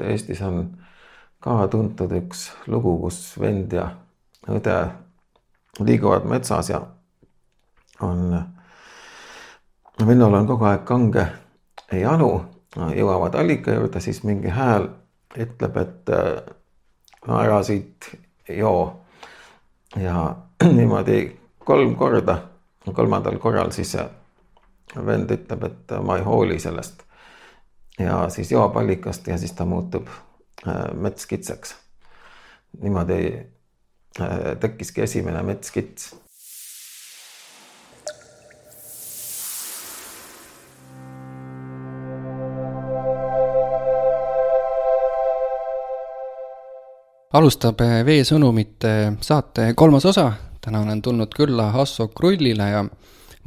Eestis on ka tuntud üks lugu, kus vend ja õde liiguvad metsas ja on, vennal on kogu aeg kange janu, jõuavad allika juurde, siis mingi hääl ütleb, et no ära siit joo. ja niimoodi kolm korda, kolmandal korral siis vend ütleb, et ma ei hooli sellest. Ja siis joob allikast ja siis ta muutub äh, metskitseks. niimoodi äh, tekkiski esimene metskits alustab Veesõnumite saate kolmas osa. täna olen tulnud külla Hasso Krullile ja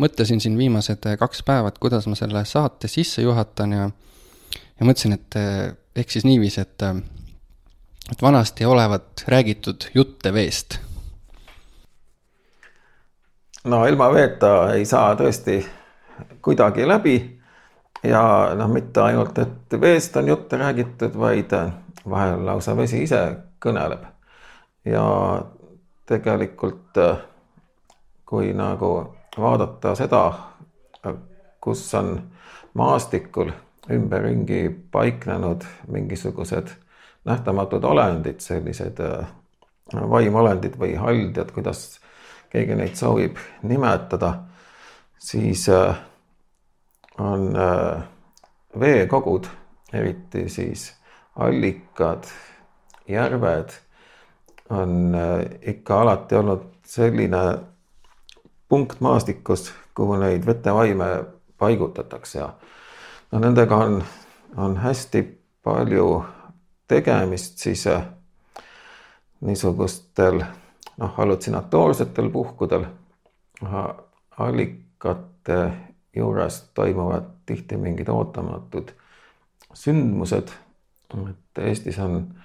mõtlesin siin viimased kaks päeva, et kuidas ma selle saate sisse juhatan ja ja mõtlesin, et ehk siis niiviisi, et et vanasti olevat räägitud jutte veest. no ilma veeta ei saa tõesti kuidagi läbi ja noh, mitte ainult, et veest on jutte räägitud, vaid vahel lausa vesi ise kõneleb. ja tegelikult kui nagu vaadata seda, kus on maastikul ümberringi paiknenud mingisugused nähtamatud olendid, sellised äh, vaimolendid või haldjad, kuidas keegi neid soovib nimetada, siis äh, on äh, veekogud, eriti siis allikad, järved, on ikka alati olnud selline punkt maastikus, kuhu neid vetevaime paigutatakse ja no nendega on, on hästi palju tegemist siis äh, niisugustel noh, hallutsinatoorsetel puhkudel. allikate juures toimuvad tihti mingid ootamatud sündmused. et Eestis on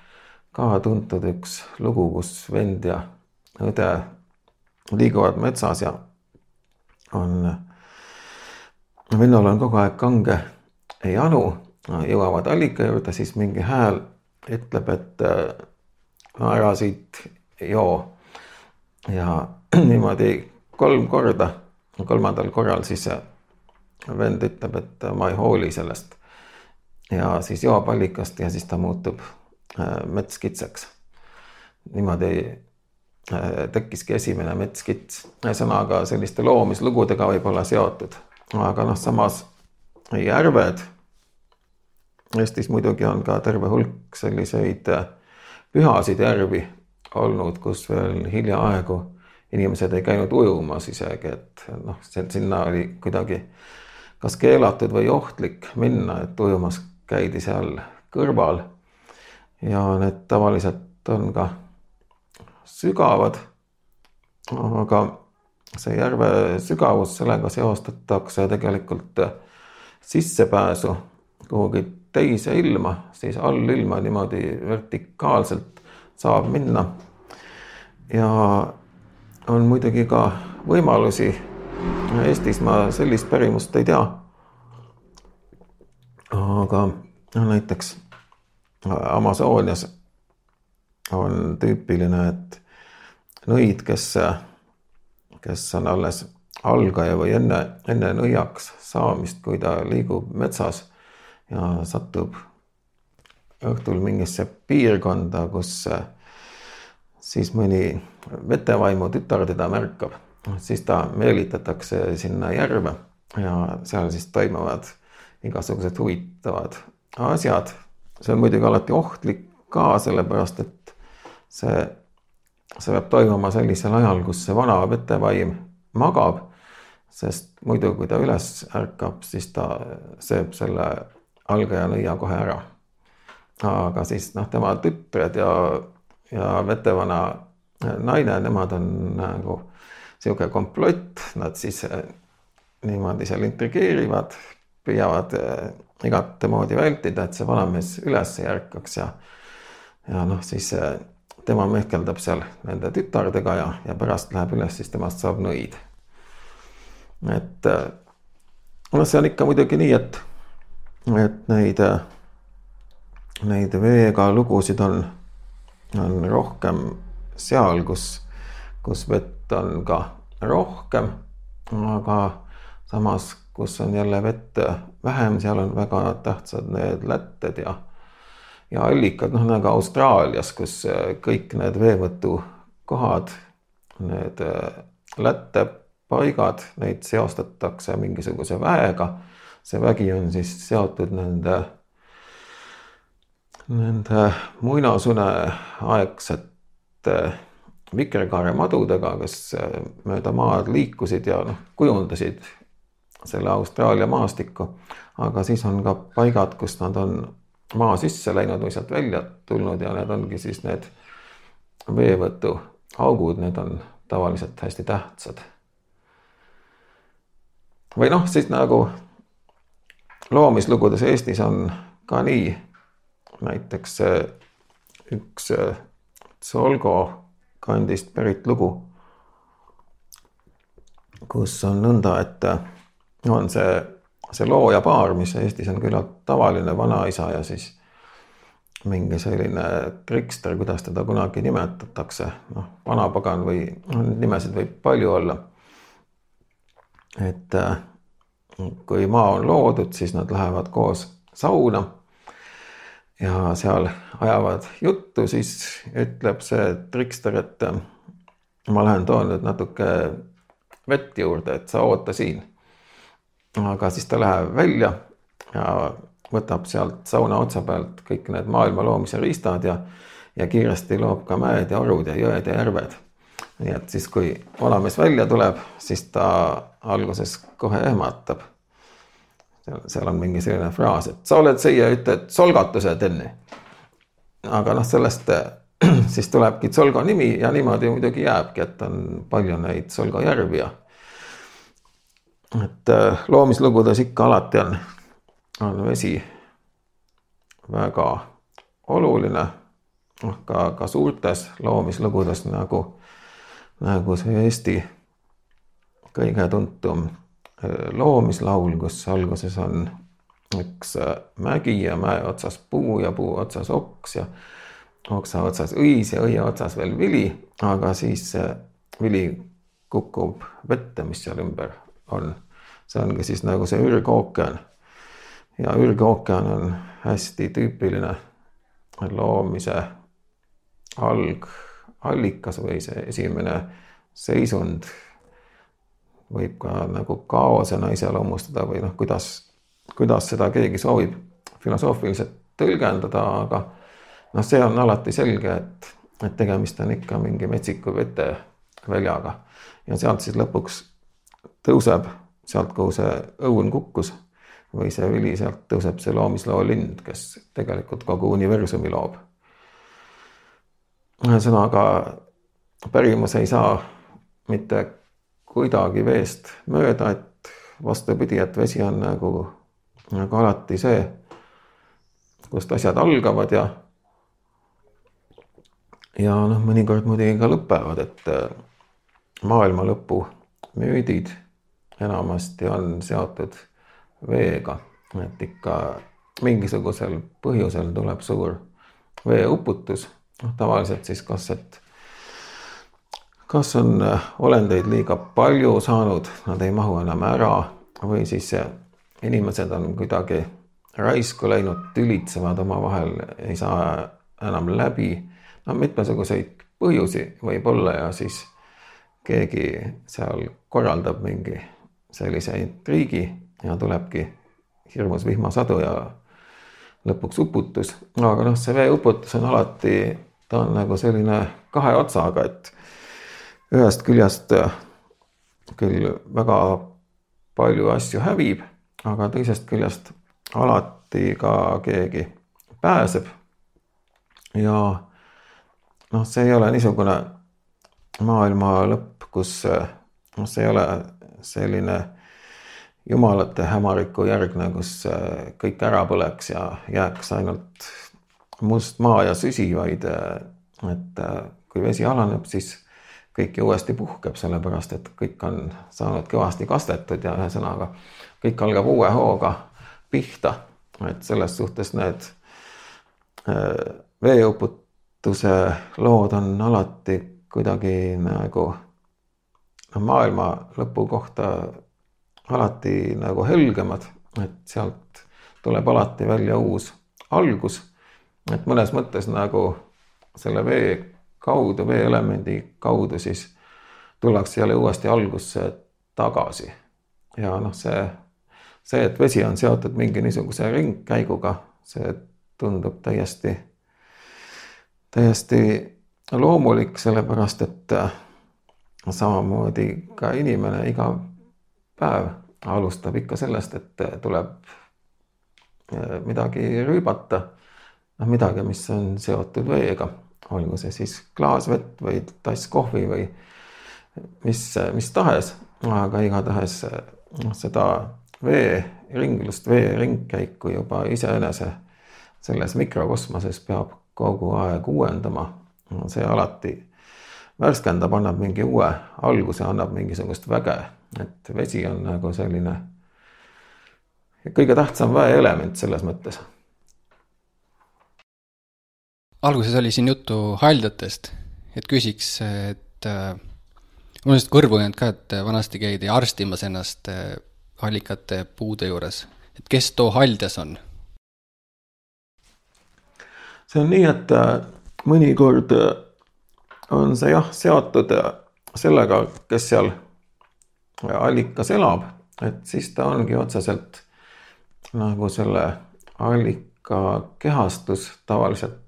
ka tuntud üks lugu, kus vend ja õde liiguvad metsas ja on, vennal on kogu aeg kange janu, jõuavad allika juurde, siis mingi hääl ütleb, et no ära siit joo. ja niimoodi kolm korda, kolmandal korral siis vend ütleb, et ma ei hooli sellest. ja siis joob allikast ja siis ta muutub metskitseks. niimoodi Äh, tekkiski esimene metskits. ühesõnaga selliste loomislugudega võib-olla seotud, aga noh, samas järved. Eestis muidugi on ka terve hulk selliseid äh, pühasid järvi olnud, kus veel hiljaaegu inimesed ei käinud ujumas isegi, et noh, sinna oli kuidagi kas keelatud või ohtlik minna, et ujumas käidi seal kõrval. ja need tavaliselt on ka sügavad. aga see järve sügavus, sellega seostatakse tegelikult sissepääsu kuhugi teise ilma, siis allilma niimoodi vertikaalselt saab minna. ja on muidugi ka võimalusi. Eestis ma sellist pärimust ei tea. aga noh, näiteks Amazonias on tüüpiline, et nõid, kes, kes on alles algaja või enne, enne nõiaks saamist, kui ta liigub metsas ja satub õhtul mingisse piirkonda, kus siis mõni vetevaimu tütar teda märkab, siis ta meelitatakse sinna järve ja seal siis toimuvad igasugused huvitavad asjad. see on muidugi alati ohtlik ka sellepärast, et see see peab toimuma sellisel ajal, kus see vana vetevaim magab. sest muidu, kui ta üles ärkab, siis ta sööb selle algaja nõia kohe ära. aga siis noh, tema tütred ja, ja vetevana naine, nemad on nagu sihuke komplott, nad siis eh, niimoodi seal intrigeerivad, püüavad eh, igat moodi vältida, et see vanamees üles ei ärkaks ja, ja noh, siis eh, tema mehkeldab seal nende tütardega ja, ja pärast läheb üles, siis temast saab nõid. Et noh, see on ikka muidugi nii, et, et neid äh, neid veega lugusid on, on rohkem seal, kus, kus vett on ka rohkem, aga samas, kus on jälle vett vähem, seal on väga tähtsad need lätted ja, ja allikad, noh nagu Austraalias, kus kõik need veevõtukohad, need lättepaigad, neid seostatakse mingisuguse väega. see vägi on siis seotud nende nende muinasune aegsete vikerkaaremadudega, kes mööda maad liikusid ja noh, kujundasid selle Austraalia maastikku. aga siis on ka paigad, kus nad on maa sisse läinud või sealt välja tulnud ja need ongi siis need veevõtuaugud, need on tavaliselt hästi tähtsad. Või noh, siis nagu loomislugudes Eestis on ka nii näiteks üks Solgo kandist pärit lugu, kus on nõnda, et on see, see loojapaar, mis Eestis on küllalt tavaline vanaisa ja siis mingi selline trikster, kuidas teda kunagi nimetatakse, noh, vanapagan või noh, nimesid võib palju olla. Et kui maa on loodud, siis nad lähevad koos sauna ja seal ajavad juttu, siis ütleb see trikster, et äh, ma lähen toon nüüd natuke vett juurde, et sa oota siin. aga siis ta läheb välja ja võtab sealt sauna otsa pealt kõik need maailma loomise riistad ja, ja kiiresti loob ka mäed ja orud ja jõed ja järved. Nii et siis, kui vanamees välja tuleb, siis ta alguses kohe ehmatab seal on mingi selline fraas, et sa oled siia, ütled solgatused enne. aga noh, sellest siis tulebki Tsolgo nimi ja niimoodi muidugi jääbki, et on palju neid Tsolgo järvi ja et äh, loomislugudes ikka alati on, on vesi väga oluline. noh, ka, ka suurtes loomislugudes nagu, nagu see Eesti kõige tuntum loomislaul, kus alguses on üks äh, mägi ja mäe otsas puu ja puu otsas oks ja oksa otsas õis ja õie otsas veel vili, aga siis vili kukub vette, mis seal ümber on. see ongi siis nagu see ürgookean. ja ürgookean on hästi tüüpiline loomise alg, allikas või see esimene seisund võib ka nagu kaosena iseloomustada või noh, kuidas, kuidas seda keegi soovib filosoofiliselt tõlgendada, aga noh, see on alati selge, et, et tegemist on ikka mingi metsiku veteväljaga ja sealt siis lõpuks tõuseb sealt, kuhu see õun kukkus või see vili, sealt tõuseb see loomisloo lind, kes tegelikult kogu universumi loob. Ühesõnaga pärimus ei saa mitte kuidagi veest mööda, et vastupidi, et vesi on nagu, nagu alati see, kust asjad algavad ja ja noh, mõnikord muidugi ka lõpevad, et äh, maailma lõpu müüdid enamasti on seotud veega, et ikka mingisugusel põhjusel tuleb suur veeuputus, noh tavaliselt siis kas, et kas on äh, olendeid liiga palju saanud, nad ei mahu enam ära või siis inimesed on kuidagi raisku läinud, tülitsevad omavahel, ei saa enam läbi. no mitmesuguseid põhjusi võib olla ja siis keegi seal korraldab mingi sellise intriigi ja tulebki hirmus vihmasadu ja lõpuks uputus. aga noh, see veeuputus on alati, ta on nagu selline kahe otsaga, et ühest küljest äh, küll väga palju asju hävib, aga teisest küljest alati ka keegi pääseb. ja noh, see ei ole niisugune maailma lõpp, kus noh, see ei ole selline jumalate hämariku järgne, kus äh, kõik ära põleks ja jääks ainult must maa ja süsi, vaid et kui vesi alaneb, siis kõik ju uuesti puhkeb, sellepärast et kõik on saanud kõvasti kastetud ja ühesõnaga kõik algab uue hooga pihta. et selles suhtes need veeuputuse lood on alati kuidagi nagu noh, maailma lõpu kohta alati nagu helgemad, et sealt tuleb alati välja uus algus. Et mõnes mõttes nagu selle vee kaudu, veeelemendi kaudu siis tullakse jälle uuesti algusse tagasi. ja noh, see, see, et vesi on seotud mingi niisuguse ringkäiguga, see tundub täiesti, täiesti loomulik, sellepärast et samamoodi ka inimene iga päev alustab ikka sellest, et tuleb eh, midagi rüübata, noh midagi, mis on seotud veega, olgu see siis klaas vett või tass kohvi või mis, mis tahes, aga igatahes noh, seda veeringlust, vee ringkäiku juba iseenese selles mikrokosmoses peab kogu aeg uuendama. see alati värskendab, annab mingi uue alguse, annab mingisugust väge, et vesi on nagu selline kõige tähtsam väeelement selles mõttes. Alguses oli siin juttu haldjatest, et küsiks, et äh, mul on lihtsalt kõrvu jäänud ka, et vanasti käidi arstimas ennast äh, allikate puude juures, et kes too haldjas on? see on nii, et äh, mõnikord äh, on see jah seotud sellega, kes seal allikas elab, et siis ta ongi otseselt nagu selle allika kehastus tavaliselt. äh,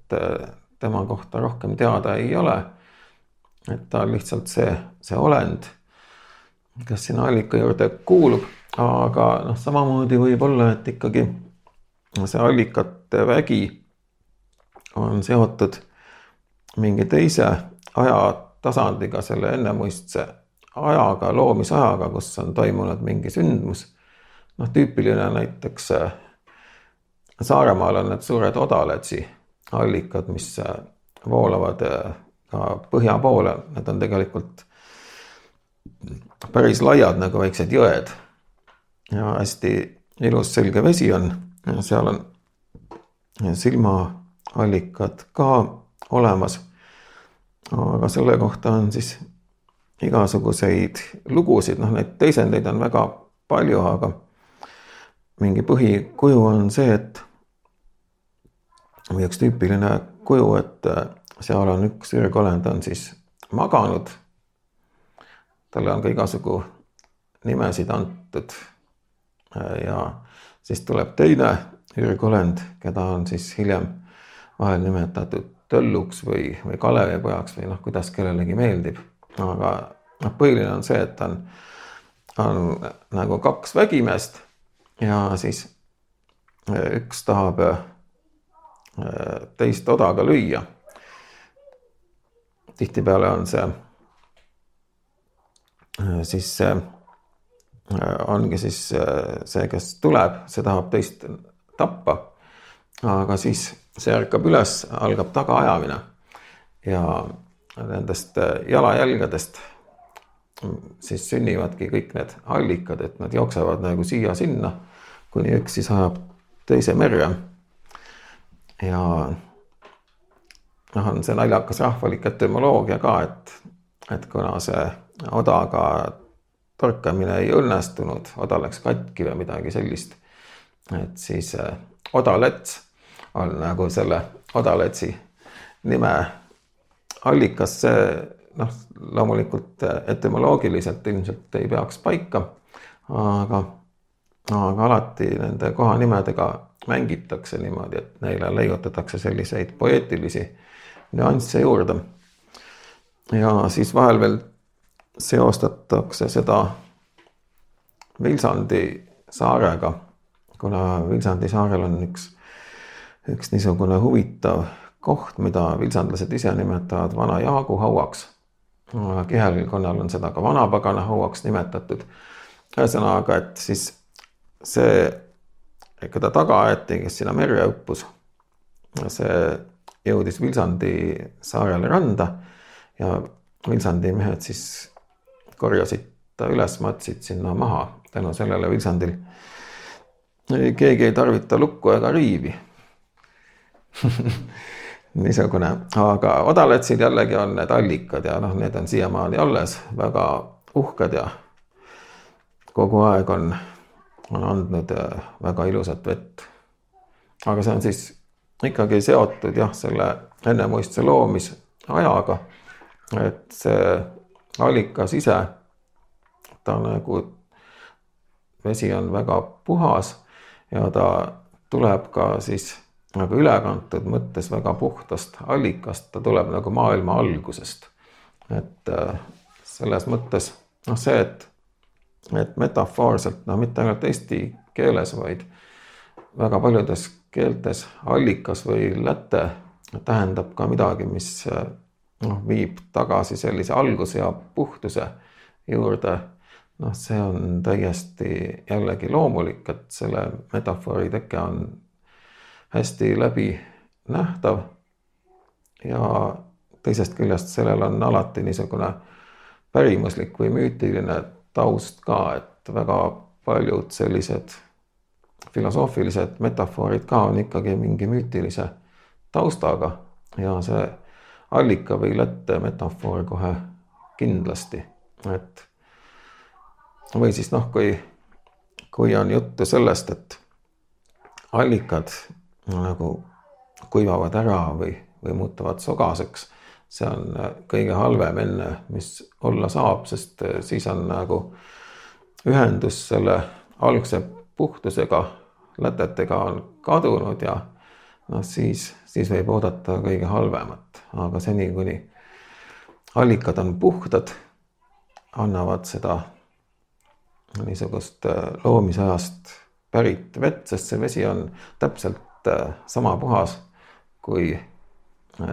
tema kohta rohkem teada ei ole. et ta on lihtsalt see, see olend, kes sinna allika juurde kuulub, aga noh, samamoodi võib olla, et ikkagi see allikate vägi on seotud mingi teise ajatasandiga, selle ennemuistse ajaga, loomisajaga, kus on toimunud mingi sündmus. noh, tüüpiline näiteks äh, Saaremaal on need suured odaletsi allikad, mis äh, voolavad äh, ka põhja poole, need on tegelikult päris laiad nagu väiksed jõed. ja hästi ilus selge vesi on, seal on silmaallikad ka olemas. Aga selle kohta on siis igasuguseid lugusid, noh, neid teisendeid on väga palju, aga mingi põhikuju on see, et või üks tüüpiline kuju, et äh, seal on üks ürgolend on siis maganud. talle on ka igasugu nimesid antud. Äh, ja siis tuleb teine ürgolend, keda on siis hiljem vahel nimetatud Tölluks või, või Kalevipojaks või noh, kuidas kellelegi meeldib. aga noh, põhiline on see, et on, on nagu kaks vägimeest ja siis eh, üks tahab teist odaga lüüa. tihtipeale on see siis see ongi siis see, kes tuleb, see tahab teist tappa. aga siis see ärkab üles, algab tagaajamine ja nendest äh, jalajälgedest siis sünnivadki kõik need allikad, et nad jooksevad nagu siia-sinna, kuni üks siis ajab teise merre. Ja noh, on see naljakas rahvalik etümoloogia ka, et, et kuna see odaga torkamine ei õnnestunud, oda läks katki või midagi sellist, et siis äh, odalets on nagu selle Odaletsi nime allikas, see noh, loomulikult etümoloogiliselt ilmselt ei peaks paika, aga, aga alati nende kohanimedega mängitakse niimoodi, et neile leiutatakse selliseid poeetilisi nüansse juurde. ja siis vahel veel seostatakse seda Vilsandi saarega, kuna Vilsandi saarel on üks üks niisugune huvitav koht, mida vilsandlased ise nimetavad vana Jaagu hauaks. kihelkonnal on seda ka vanapagana hauaks nimetatud. ühesõnaga, et siis see, keda taga aeti, kes sinna merre uppus, see jõudis Vilsandi saarele randa ja Vilsandi mehed siis korjasid ta üles, matsid sinna maha. tänu sellele Vilsandil keegi ei tarvita lukku ega riivi niisugune, aga odaletsid jällegi on need allikad ja noh, need on siiamaani alles väga uhked ja kogu aeg on, on andnud äh, väga ilusat vett. aga see on siis ikkagi seotud jah, selle ennemuistse loomisajaga. et see allikas ise, ta nagu, vesi on väga puhas ja ta tuleb ka siis nagu ülekantud mõttes väga puhtast allikast, ta tuleb nagu maailma algusest. et äh, selles mõttes noh, see, et, et metafoorselt noh, mitte ainult eesti keeles, vaid väga paljudes keeltes allikas või läte tähendab ka midagi, mis noh, viib tagasi sellise alguse ja puhtuse juurde. noh, see on täiesti jällegi loomulik, et selle metafoori teke on hästi läbinähtav. ja teisest küljest sellel on alati niisugune pärimuslik või müütiline taust ka, et väga paljud sellised filosoofilised metafoorid ka on ikkagi mingi müütilise taustaga ja see allika või lätte metafoor kohe kindlasti, et või siis noh, kui, kui on juttu sellest, et allikad nagu kuivavad ära või, või muutuvad sogaseks. See on äh, kõige halvem enne, mis olla saab, sest äh, siis on nagu ühendus selle algse puhtusega, lätetega on kadunud ja noh, siis, siis võib oodata kõige halvemat, aga seni, kuni allikad on puhtad, annavad seda niisugust äh, loomisajast pärit vett, sest see vesi on täpselt sama puhas kui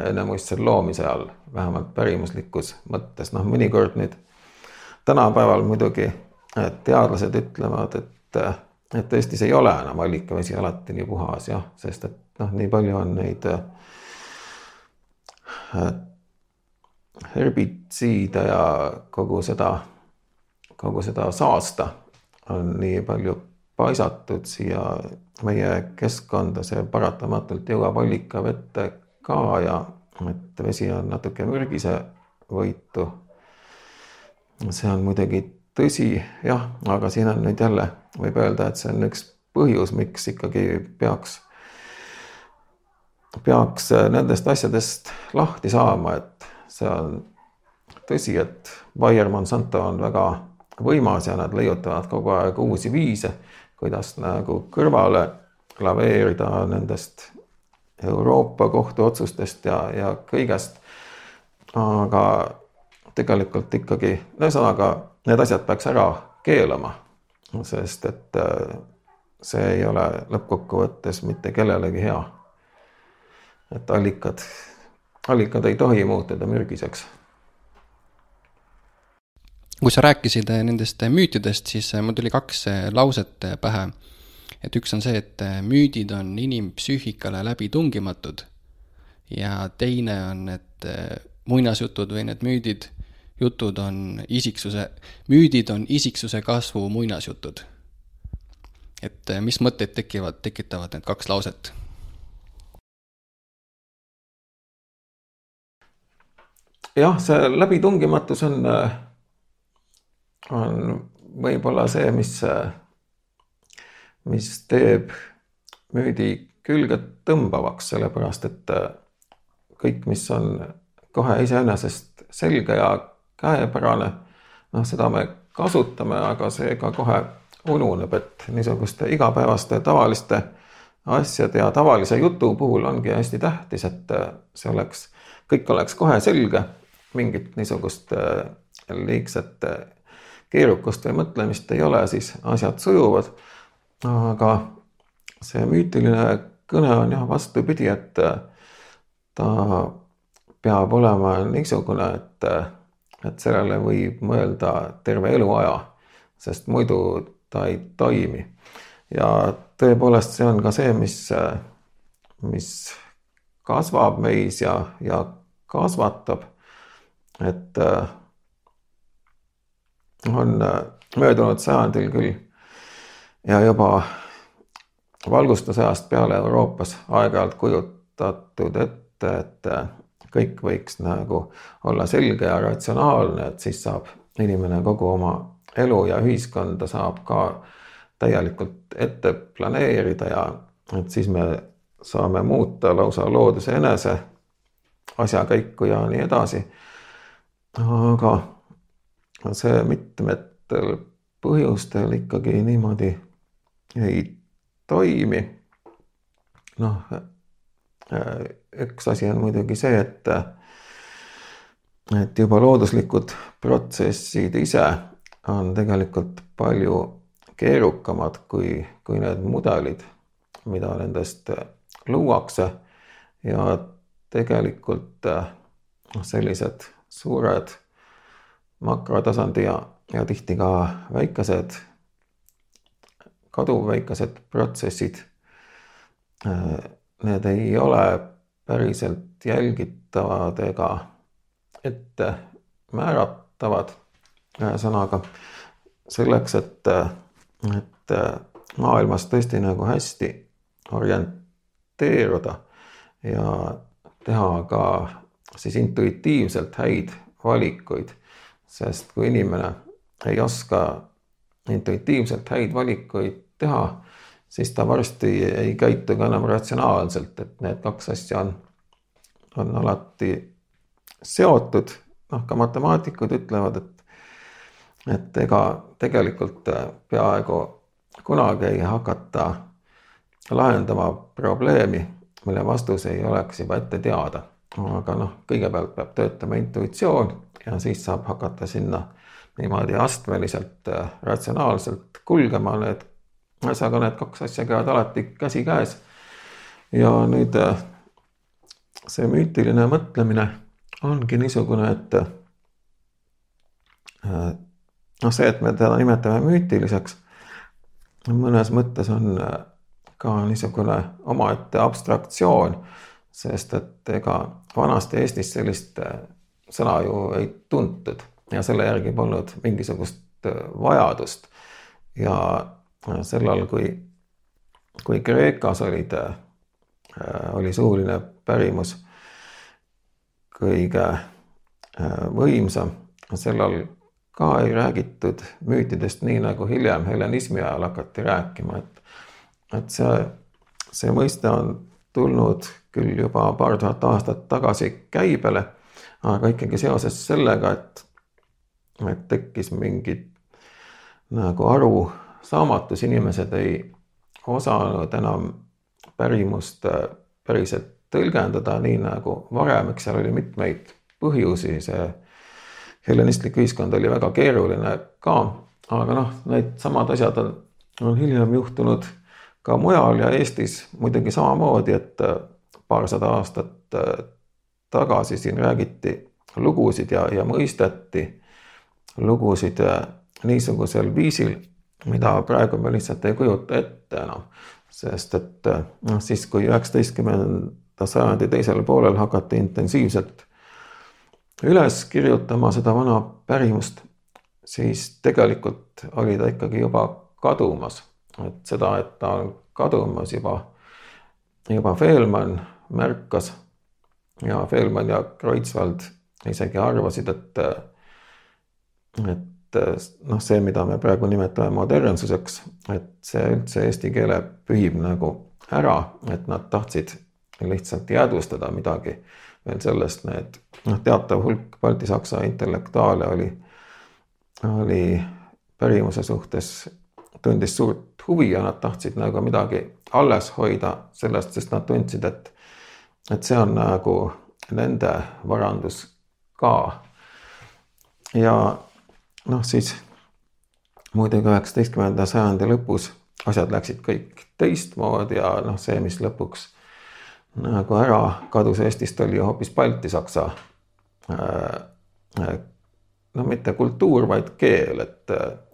ennemuistsel loomise ajal, vähemalt pärimuslikus mõttes, noh, mõnikord nüüd tänapäeval muidugi teadlased ütlevad, et, äh, et Eestis ei ole enam allikavesi alati nii puhas jah, sest et noh, nii palju on neid herbitsiide ja kogu seda, kogu seda saasta on nii palju paisatud siia meie keskkonda, see paratamatult jõuab allikavette ka ja et vesi on natuke mürgise võitu. see on muidugi tõsi, jah, aga siin on nüüd jälle, võib öelda, et see on üks põhjus, miks ikkagi peaks, peaks nendest asjadest lahti saama, et see on tõsi, et Bayer Monsanto on väga võimas ja nad leiutavad kogu aeg uusi viise kuidas nagu kõrvale laveerida nendest Euroopa Kohtu otsustest ja, ja kõigest. aga tegelikult ikkagi, ühesõnaga need asjad peaks ära keelama, sest et äh, see ei ole lõppkokkuvõttes mitte kellelegi hea. et allikad, allikad ei tohi muutuda mürgiseks kui sa rääkisid eh, nendest müütidest, siis eh, mul tuli kaks lauset pähe. Et üks on see, et müüdid on inimpsüühikale läbitungimatud ja teine on, et muinasjutud või need müüdid, jutud on isiksuse, müüdid on isiksuse kasvu muinasjutud. et mis mõtteid tekivad, tekitavad need kaks lauset? jah, see läbitungimatus on on võib-olla see, mis, mis teeb müüdi külge tõmbavaks, sellepärast et kõik, mis on kohe iseenesest selge ja käepärane, noh, seda me kasutame, aga see ka kohe ununeb, et niisuguste igapäevaste tavaliste asjade ja tavalise jutu puhul ongi hästi tähtis, et see oleks, kõik oleks kohe selge, mingit niisugust liigset keerukust või mõtlemist ei ole, siis asjad sujuvad. Aga see müütiline kõne on jah vastupidi, et ta peab olema niisugune, et, et sellele võib mõelda terve eluaja, sest muidu ta ei toimi. ja tõepoolest, see on ka see, mis, mis kasvab meis ja, ja kasvatab. et on äh, möödunud sajandil küll ja juba valgustusajast peale Euroopas aeg-ajalt kujutatud ette, et kõik võiks nagu olla selge ja ratsionaalne, et siis saab inimene kogu oma elu ja ühiskonda saab ka täielikult ette planeerida ja et siis me saame muuta lausa looduse enese asjakäiku ja nii edasi. aga see mitmetel põhjustel ikkagi niimoodi ei toimi. noh, üks asi on muidugi see, et et juba looduslikud protsessid ise on tegelikult palju keerukamad kui, kui need mudelid, mida nendest luuakse ja tegelikult noh, sellised suured makrotasandi ja, ja tihti ka väikesed, kaduvväikesed protsessid. Need ei ole päriselt jälgitavad ega ette määratavad. ühesõnaga selleks, et, et maailmas tõesti nagu hästi orienteeruda ja teha ka siis intuitiivselt häid valikuid. sest kui inimene ei oska intuitiivselt häid valikuid teha, siis ta varsti ei käitu ka enam ratsionaalselt, et need kaks asja on, on alati seotud. noh, ka matemaatikud ütlevad, et, et ega tegelikult peaaegu kunagi ei hakata lahendama probleemi mille vastus ei oleks juba ette teada. aga noh, kõigepealt peab töötama intuitsioon ja siis saab hakata sinna niimoodi astmeliselt, äh, ratsionaalselt kulgema, need, ühesõnaga need kaks asja käivad alati käsikäes. ja nüüd äh, see müütiline mõtlemine ongi niisugune, et äh, noh, see, et me teda nimetame müütiliseks, mõnes mõttes on ka niisugune omaette abstraktsioon, sest et ega vanasti Eestis sellist sõna ju ei tuntud ja selle järgi polnud mingisugust äh, vajadust. ja äh, sellal, kui, kui Kreekas olid, oli suuline pärimus kõige võimsam, sellal ka ei räägitud müütidest nii nagu hiljem helenismi ajal hakati rääkima, et et see, see mõiste on tulnud küll juba paar tuhat aastat tagasi käibele, aga ikkagi seoses sellega, et, et tekkis mingi nagu arusaamatus, inimesed ei osanud enam pärimust äh, päriselt tõlgendada, nii nagu varem, eks seal oli mitmeid põhjusi, see hellenistlik ühiskond oli väga keeruline ka, aga noh, need samad asjad on, on hiljem juhtunud ka mujal ja Eestis muidugi samamoodi, et äh, paarsada aastat äh, tagasi siin räägiti lugusid ja, ja mõisteti lugusid äh, niisugusel viisil, mida praegu me lihtsalt ei kujuta ette enam. sest et noh, siis kui üheksateistkümnenda sajandi teisel poolel hakati intensiivselt üles kirjutama seda vana pärimust, siis tegelikult oli ta ikkagi juba kadumas et seda, et ta on kadumas juba, juba Fehlmann märkas ja Fehlmann ja Kreutzwald isegi arvasid, et, et noh, see, mida me praegu nimetame modernsuseks, et see üldse eesti keele pühib nagu ära, et nad tahtsid lihtsalt jäädvustada midagi veel sellest, need noh, teatav hulk baltisaksa intellektuaale oli, oli pärimuse suhtes tundis suurt huvi ja nad tahtsid nagu midagi alles hoida sellest, sest nad tundsid, et, et see on nagu nende varandus ka. ja noh, siis muidugi üheksateistkümnenda sajandi lõpus asjad läksid kõik teistmoodi ja noh, see, mis lõpuks nagu ära kadus Eestist, oli hoopis baltisaksa äh, äh, no mitte kultuur, vaid keel, et,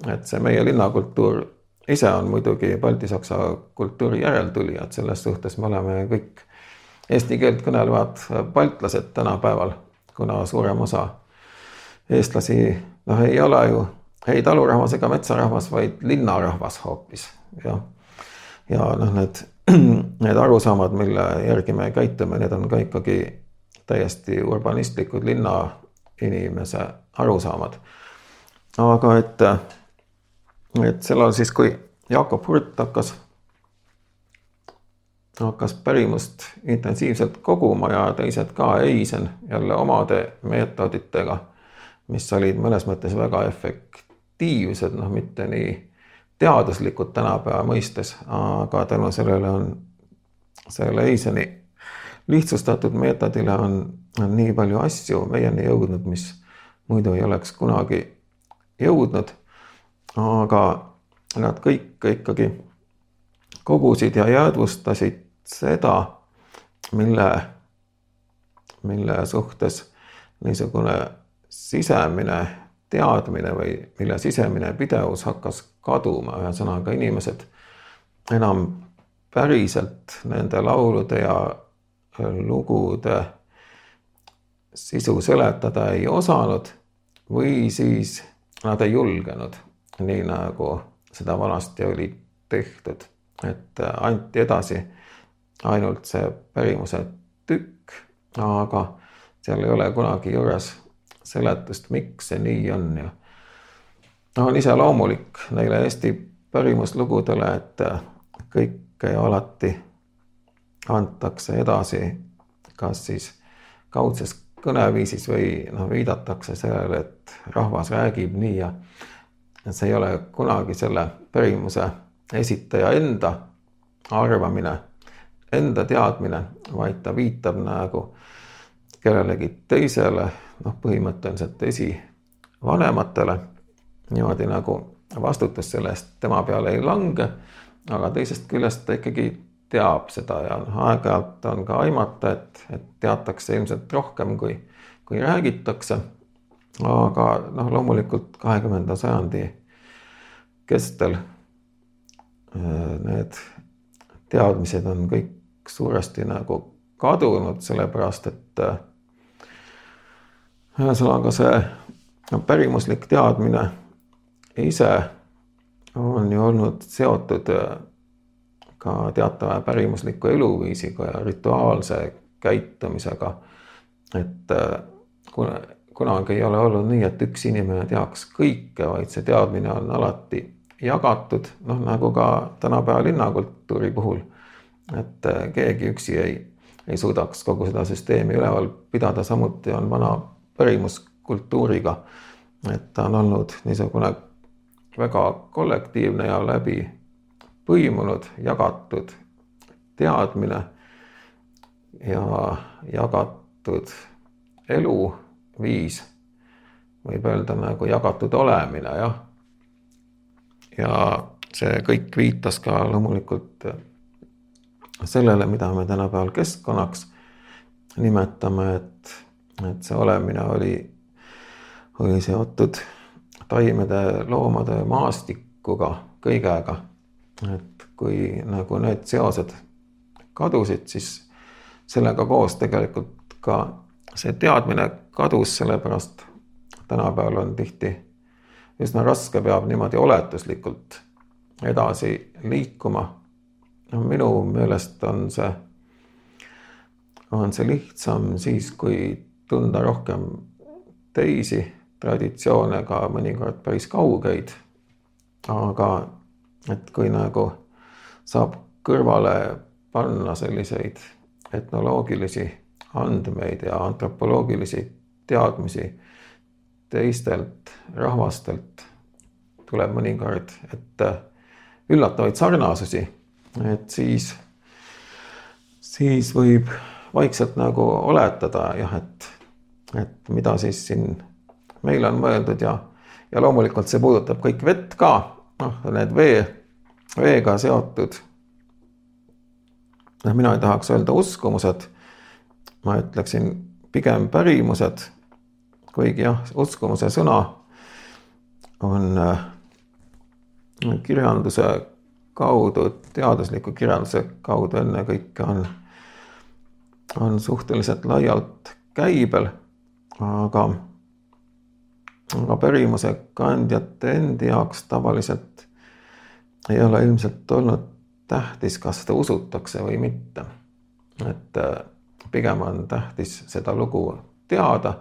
et see meie linnakultuur ise on muidugi baltisaksa kultuuri järeltulijad, selles suhtes me oleme kõik eesti keelt kõnelevad baltlased tänapäeval, kuna suurem osa eestlasi noh, ei ole ju ei talurahvas ega metsarahvas, vaid linnarahvas hoopis jah. ja noh, need need arusaamad, mille järgi me käitume, need on ka ikkagi täiesti urbanistlikud linnainimese arusaamad. aga et, et sellal siis, kui Jakob Hurt hakkas, hakkas pärimust intensiivselt koguma ja teised ka, Eisen jälle omade meetoditega, mis olid mõnes mõttes väga efektiivsed, noh, mitte nii teaduslikud tänapäeva mõistes, aga tänu sellele on, selle Eiseni lihtsustatud meetodile on, on nii palju asju meieni jõudnud, mis muidu ei oleks kunagi jõudnud. aga nad kõik ikkagi kogusid ja jäädvustasid seda, mille, mille suhtes niisugune sisemine teadmine või mille sisemine pidevus hakkas kaduma, ühesõnaga inimesed enam päriselt nende laulude ja lugude sisu seletada ei osanud või siis nad ei julgenud, nii nagu seda vanasti oli tehtud, et anti edasi ainult see pärimuse tükk, aga seal ei ole kunagi juures seletust, miks see nii on ja noh, on iseloomulik neile Eesti pärimuslugudele, et kõike ja alati antakse edasi, kas siis kaudses kõneviisis või noh, viidatakse sellele, et rahvas räägib nii ja see ei ole kunagi selle pärimuse esitaja enda arvamine, enda teadmine, vaid ta viitab nagu kellelegi teisele noh, põhimõtteliselt esivanematele niimoodi nagu vastutus selle eest tema peale ei lange, aga teisest küljest ta ikkagi teab seda ja noh, aeg-ajalt on ka aimata, et, et teatakse ilmselt rohkem, kui, kui räägitakse. aga noh, loomulikult kahekümnenda sajandi kestel äh, need teadmised on kõik suuresti nagu kadunud, sellepärast et äh, ühesõnaga see pärimuslik teadmine ise on ju olnud seotud äh, ka teatava pärimusliku eluviisiga ja rituaalse käitumisega. et äh, kuna kunagi ei ole olnud nii, et üks inimene teaks kõike, vaid see teadmine on alati jagatud, noh nagu ka tänapäeva linnakultuuri puhul. et äh, keegi üksi ei, ei suudaks kogu seda süsteemi üleval pidada, samuti on vana pärimuskultuuriga. et ta on olnud niisugune väga kollektiivne ja läbi põimunud, jagatud teadmine ja jagatud eluviis, võib öelda nagu jagatud olemine, jah. ja see kõik viitas ka loomulikult sellele, mida me tänapäeval keskkonnaks nimetame, et, et see olemine oli, oli seotud taimede, loomade, maastikuga, kõigega. et kui nagu need seosed kadusid, siis sellega koos tegelikult ka see teadmine kadus, sellepärast tänapäeval on tihti üsna raske, peab niimoodi oletuslikult edasi liikuma. no minu meelest on see, on see lihtsam siis, kui tunda rohkem teisi traditsioone ka mõnikord päris kaugeid. aga et kui nagu saab kõrvale panna selliseid etnoloogilisi andmeid ja antropoloogilisi teadmisi teistelt rahvastelt, tuleb mõnikord ette üllatavaid sarnasusi, et siis, siis võib vaikselt nagu oletada jah, et, et mida siis siin meile on mõeldud ja, ja loomulikult see puudutab kõik vett ka, noh, need vee, veega seotud. noh, mina ei tahaks öelda uskumused, ma ütleksin pigem pärimused, kuigi jah, uskumuse sõna on äh, kirjanduse kaudu, teadusliku kirjanduse kaudu ennekõike on, on suhteliselt laialt käibel, aga aga pärimuse kandjate endi jaoks tavaliselt ei ole ilmselt olnud tähtis, kas seda usutakse või mitte. et äh, pigem on tähtis seda lugu teada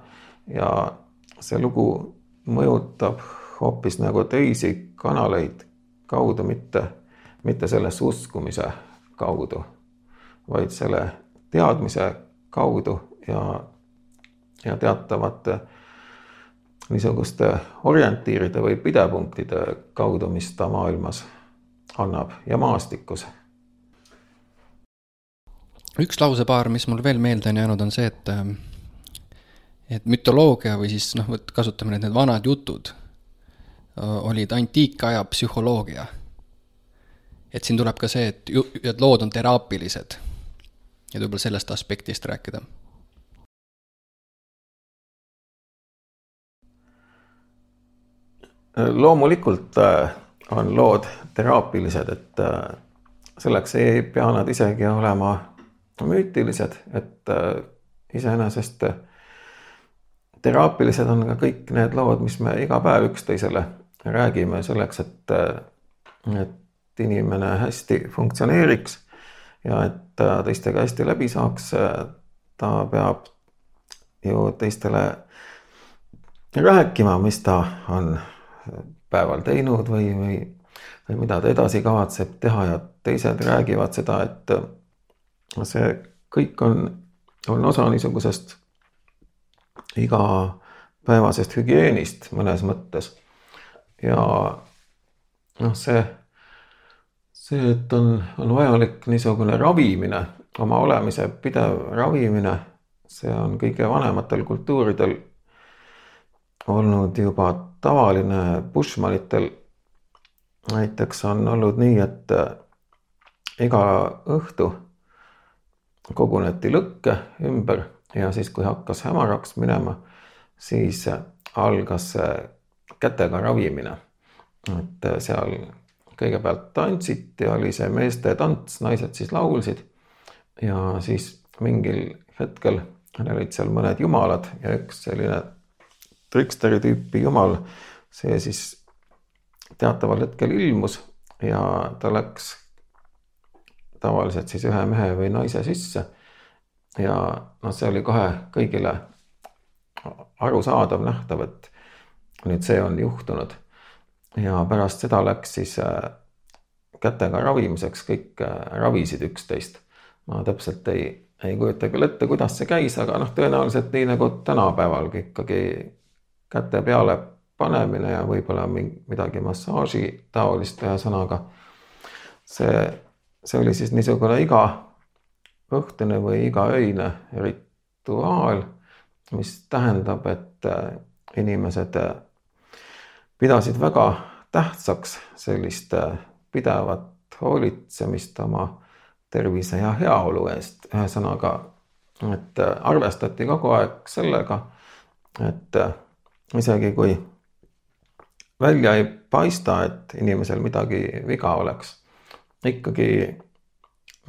ja see lugu mõjutab hoopis nagu teisi kanaleid kaudu, mitte, mitte sellesse uskumise kaudu, vaid selle teadmise kaudu ja, ja teatavate niisuguste orientiiride või pidepunktide kaudu, mis ta maailmas annab ja maastikus. üks lausepaar, mis mul veel meelde on jäänud, on see, et et mütoloogia või siis noh, vot kasutame need, need vanad jutud olid antiikaja psühholoogia. et siin tuleb ka see, et, et lood on teraapilised. et võib-olla sellest aspektist rääkida loomulikult äh, on lood teraapilised, et äh, selleks ei pea nad isegi olema müütilised, et äh, iseenesest teraapilised on ka kõik need lood, mis me iga päev üksteisele räägime selleks, et, et inimene hästi funktsioneeriks ja et ta teistega hästi läbi saaks. ta peab ju teistele rääkima, mis ta on päeval teinud või, või, või mida ta edasi kavatseb teha ja teised räägivad seda, et see kõik on, on osa niisugusest igapäevasest hügieenist mõnes mõttes. ja noh, see, see, et on, on vajalik niisugune ravimine, oma olemise pidev ravimine, see on kõige vanematel kultuuridel olnud juba tavaline Bushmanitel näiteks on olnud nii, et äh, iga õhtu koguneti lõkke ümber ja siis, kui hakkas hämaraks minema, siis äh, algas äh, kätega ravimine. et seal kõigepealt tantsiti, oli see meeste tants, naised siis laulsid ja siis mingil hetkel olid seal mõned jumalad ja üks selline triksteri tüüpi jumal, see siis teataval hetkel ilmus ja ta läks tavaliselt siis ühe mehe või naise sisse. ja noh, see oli kohe kõigile arusaadav, nähtav, et nüüd see on juhtunud. ja pärast seda läks siis äh, kätega ravimiseks, kõik äh, ravisid üksteist. ma täpselt ei, ei kujuta küll ette, kuidas see käis, aga noh, tõenäoliselt nii nagu tänapäevalgi ikkagi käte peale panemine ja võib-olla midagi massaaži taolist, ühesõnaga see, see oli siis niisugune igaõhtune või igaöine rituaal, mis tähendab, et äh, inimesed äh, pidasid väga tähtsaks sellist äh, pidevat hoolitsemist oma tervise ja heaolu eest, ühesõnaga, et arvestati kogu aeg sellega, et isegi kui välja ei paista, et inimesel midagi viga oleks, ikkagi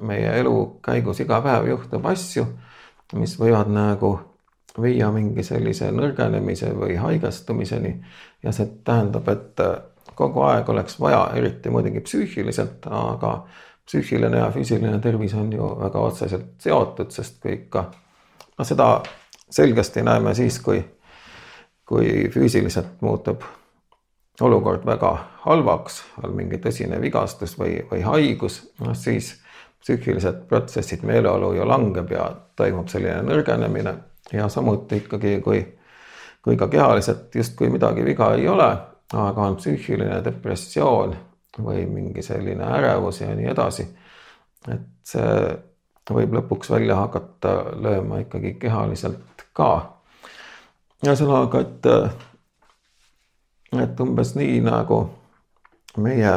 meie elu käigus iga päev juhtub asju, mis võivad nagu viia mingi sellise nõrgenemise või haigestumiseni. ja see tähendab, et kogu aeg oleks vaja, eriti muidugi psüühiliselt, aga psüühiline ja füüsiline tervis on ju väga otseselt seotud, sest kui ikka, no seda selgesti näeme siis, kui kui füüsiliselt muutub olukord väga halvaks, on mingi tõsine vigastus või, või haigus, noh siis psüühilised protsessid, meeleolu ju langeb ja toimub selline nõrgenemine ja samuti ikkagi, kui, kui ka kehaliselt justkui midagi viga ei ole, aga on psüühiline depressioon või mingi selline ärevus ja nii edasi. et see võib lõpuks välja hakata lööma ikkagi kehaliselt ka ühesõnaga, et, et umbes nii nagu meie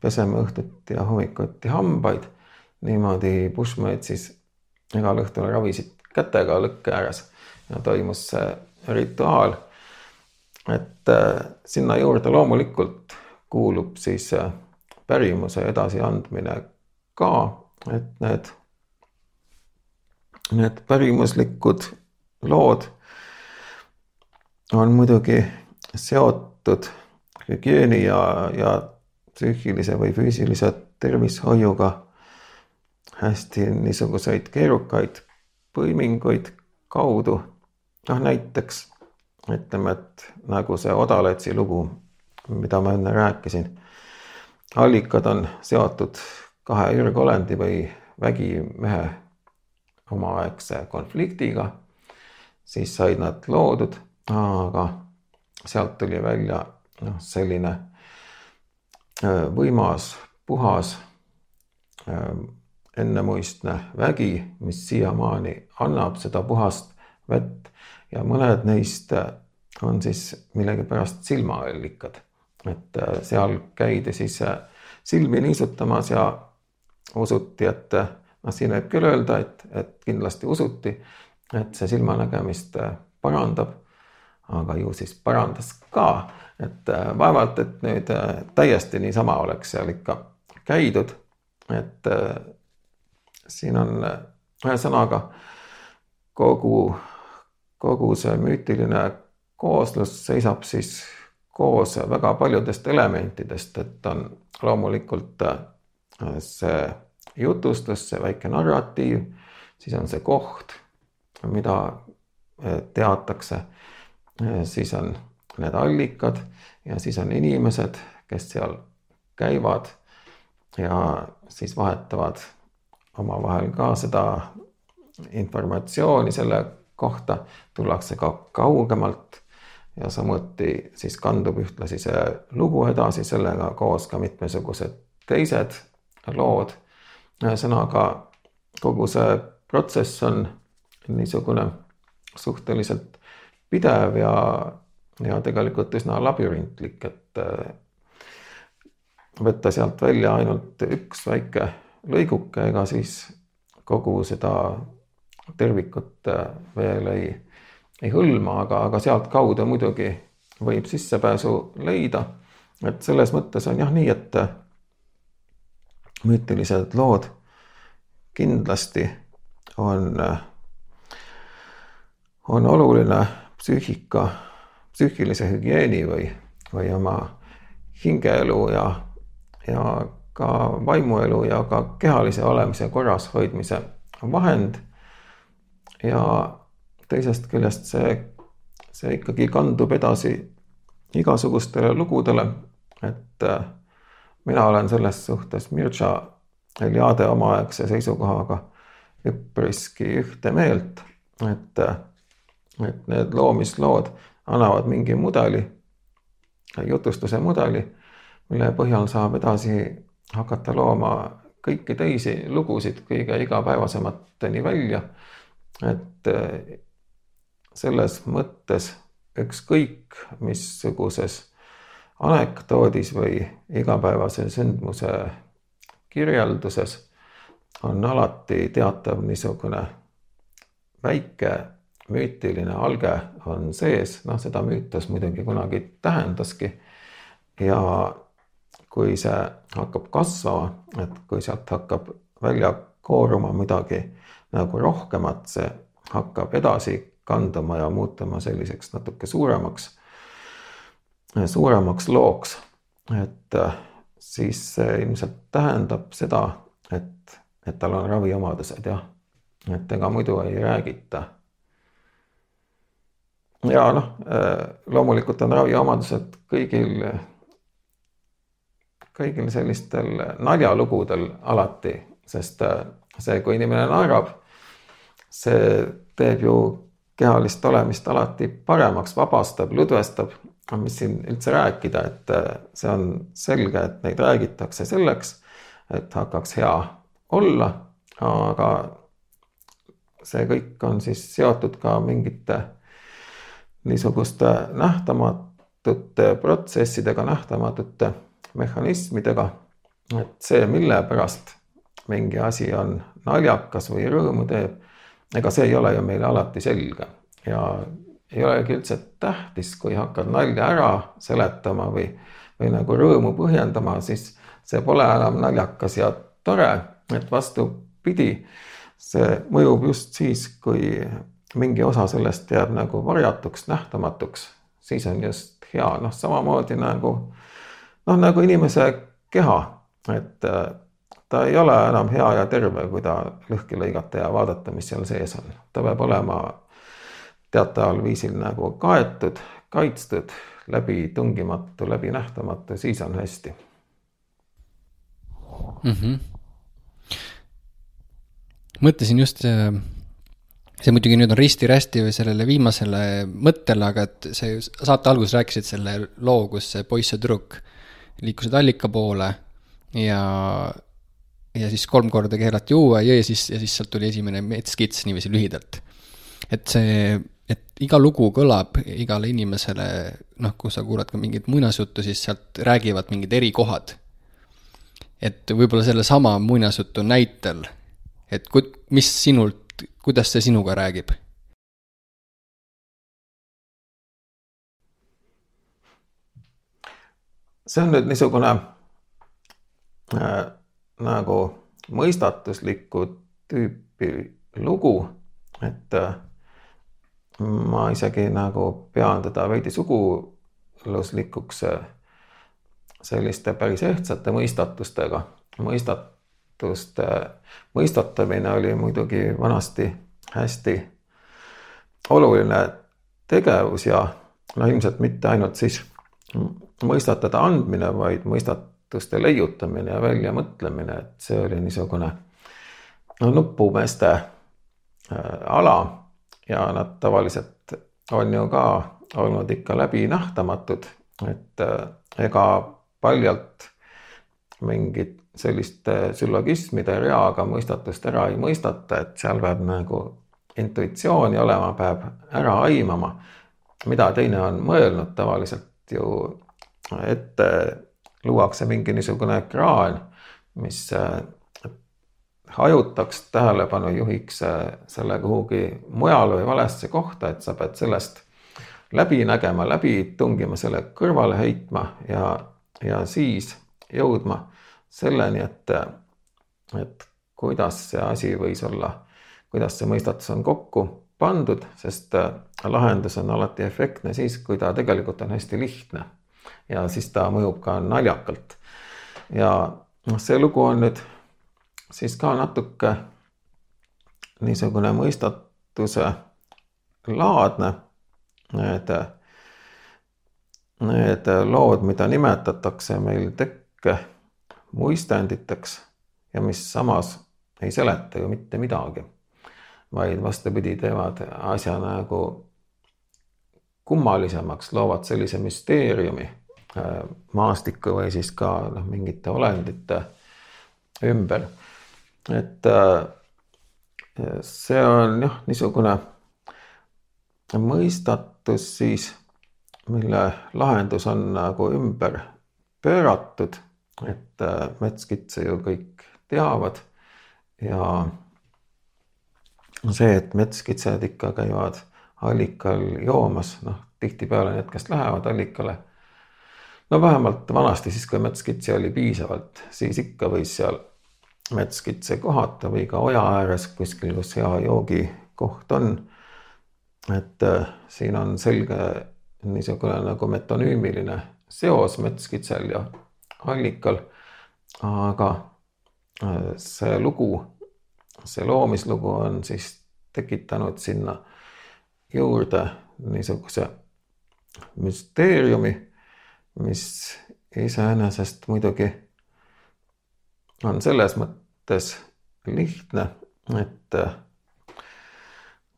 peseme õhtuti ja hommikuti hambaid, niimoodi Bushmead siis igal õhtul ravisid kätega lõkke ääres ja toimus see rituaal. et äh, sinna juurde loomulikult kuulub siis äh, pärimuse edasiandmine ka, et need, need pärimuslikud lood on muidugi seotud hügieeni ja, ja psüühilise või füüsilise tervishoiuga hästi niisuguseid keerukaid põiminguid kaudu. noh, näiteks ütleme, et nagu see Odaletsi lugu, mida ma enne rääkisin. allikad on seotud kahe ürgolendi või vägimehe omaaegse konfliktiga, siis said nad loodud, aga sealt tuli välja noh, selline äh, võimas, puhas, äh, ennemuistne vägi, mis siiamaani annab seda puhast vett ja mõned neist äh, on siis millegipärast silmaallikad, et seal käidi siis silmi niisutamas ja usuti, et noh, siin võib küll öelda, et, et kindlasti usuti, et see silmanägemist parandab. Aga ju siis parandas ka, et äh, vaevalt, et nüüd äh, täiesti niisama oleks seal ikka käidud. et äh, siin on ühesõnaga kogu, kogu see müütiline kooslus seisab siis koos väga paljudest elementidest, et on loomulikult see jutustus, see väike narratiiv, siis on see koht, mida teatakse, siis on need allikad ja siis on inimesed, kes seal käivad ja siis vahetavad omavahel ka seda informatsiooni selle kohta, tullakse ka kaugemalt ja samuti siis kandub ühtlasi see lugu edasi, sellega koos ka mitmesugused teised lood. Ühesõnaga kogu see protsess on niisugune suhteliselt pidev ja, ja tegelikult üsna labürintlik, et äh, võtta sealt välja ainult üks väike lõiguke, ega siis kogu seda tervikut äh, veel ei, ei hõlma, aga, aga sealtkaudu muidugi võib sissepääsu leida. et selles mõttes on jah nii, et müütilised lood kindlasti on, on oluline psüühika, psüühilise hügieeni või, või oma hingeelu ja, ja ka vaimuelu ja ka kehalise olemise korras hoidmise vahend. ja teisest küljest see, see ikkagi kandub edasi igasugustele lugudele, et mina olen selles suhtes Mircea Eliade omaaegse seisukohaga üpriski ühte meelt, et, et need loomislood annavad mingi mudeli, jutustuse mudeli, mille põhjal saab edasi hakata looma kõiki teisi lugusid kõige igapäevasemateni välja. et selles mõttes ükskõik missuguses anekdoodis või igapäevase sündmuse kirjelduses on alati teatav niisugune väike müütiline alge on sees, noh, seda müütos muidugi kunagi tähendaski. ja kui see hakkab kasvama, et kui sealt hakkab välja kooruma midagi nagu rohkemat, see hakkab edasi kanduma ja muutuma selliseks natuke suuremaks suuremaks looks. et äh, siis see ilmselt tähendab seda, et, et tal on raviomadused jah, et ega muidu ei räägita. Ja noh, äh, loomulikult on raviomadused kõigil, kõigil sellistel naljalugudel alati, sest äh, see, kui inimene naerab, see teeb ju kehalist olemist alati paremaks, vabastab, lõdvestab. Mis siin üldse rääkida, et äh, see on selge, et neid räägitakse selleks, et hakkaks hea olla, aga see kõik on siis seotud ka mingite niisuguste nähtamatute protsessidega, nähtamatute mehhanismidega. et see, mille pärast mingi asi on naljakas või rõõmu teeb, ega see ei ole ju meile alati selge ja ei olegi üldse tähtis, kui hakkad nalja ära seletama või, või nagu rõõmu põhjendama, siis see pole enam naljakas ja tore, et vastupidi, see mõjub just siis, kui mingi osa sellest jääb nagu varjatuks, nähtamatuks, siis on just hea, noh, samamoodi nagu noh, nagu inimese keha, et ta ei ole enam hea ja terve, kui ta lõhki lõigata ja vaadata, mis seal sees on. ta peab olema teataval viisil nagu kaetud, kaitstud, läbitungimatu, läbinähtamatu, siis on hästi mm. -hmm. mõtlesin just see, see muidugi nüüd on risti-rästi sellele viimasele mõttele, aga et see saate alguses rääkisid selle loo, kus see poiss ja tüdruk liikusid allika poole ja, ja siis kolm korda keelati juua, jõi siis ja siis sealt tuli esimene metskits niiviisi lühidalt. et see et iga lugu kõlab igale inimesele, noh, kui sa kuulad ka mingit muinasjuttu, siis sealt räägivad mingid erikohad. et võib-olla sellesama muinasjutu näitel, et ku-, mis sinult, kuidas see sinuga räägib? see on nüüd niisugune äh, nagu mõistatuslikku tüüpi lugu, et äh, ma isegi nagu pean teda veidi suguluslikuks selliste päris ehtsate mõistatustega. Mõistatuste mõistatamine oli muidugi vanasti hästi oluline tegevus ja no ilmselt mitte ainult siis mõistatada andmine, vaid mõistatuste leiutamine ja väljamõtlemine, et see oli niisugune no nupumeeste äh, ala ja nad tavaliselt on ju ka olnud ikka läbinähtamatud, et äh, ega paljalt mingit sellist äh, süllogismide reaga mõistatust ära ei mõistata, et seal peab nagu intuitsiooni olema, peab ära aimama, mida teine on mõelnud, tavaliselt ju ette luuakse mingi niisugune kraan, mis äh, hajutaks tähelepanu, juhiks selle kuhugi mujale või valesse kohta, et sa pead sellest läbi nägema, läbi tungima, selle kõrvale heitma ja, ja siis jõudma selleni, et, et kuidas see asi võis olla, kuidas see mõistatus on kokku pandud, sest lahendus on alati efektne siis, kui ta tegelikult on hästi lihtne. ja siis ta mõjub ka naljakalt. ja noh, see lugu on nüüd siis ka natuke niisugune mõistatuse laadne. Need, need lood, mida nimetatakse meil tekke muistenditeks ja mis samas ei seleta ju mitte midagi, vaid vastupidi, teevad asja nagu kummalisemaks, loovad sellise müsteeriumi äh, maastikku või siis ka noh, mingite olendite ümber. Et äh, see on jah, niisugune mõistatus siis, mille lahendus on nagu ümber pööratud, et äh, metskitse ju kõik teavad ja see, et metskitsed ikka käivad allikal joomas, noh, tihtipeale need, kes lähevad allikale, no vähemalt vanasti siis, kui metskitsi oli piisavalt, siis ikka võis seal metskitse kohata või ka oja ääres kuskil, kus hea joogikoht on. et äh, siin on selge niisugune nagu metonüümiline seos metskitsel ja allikal. aga äh, see lugu, see loomislugu on siis tekitanud sinna juurde niisuguse müsteeriumi, mis iseenesest muidugi on selles mõttes lihtne, et äh,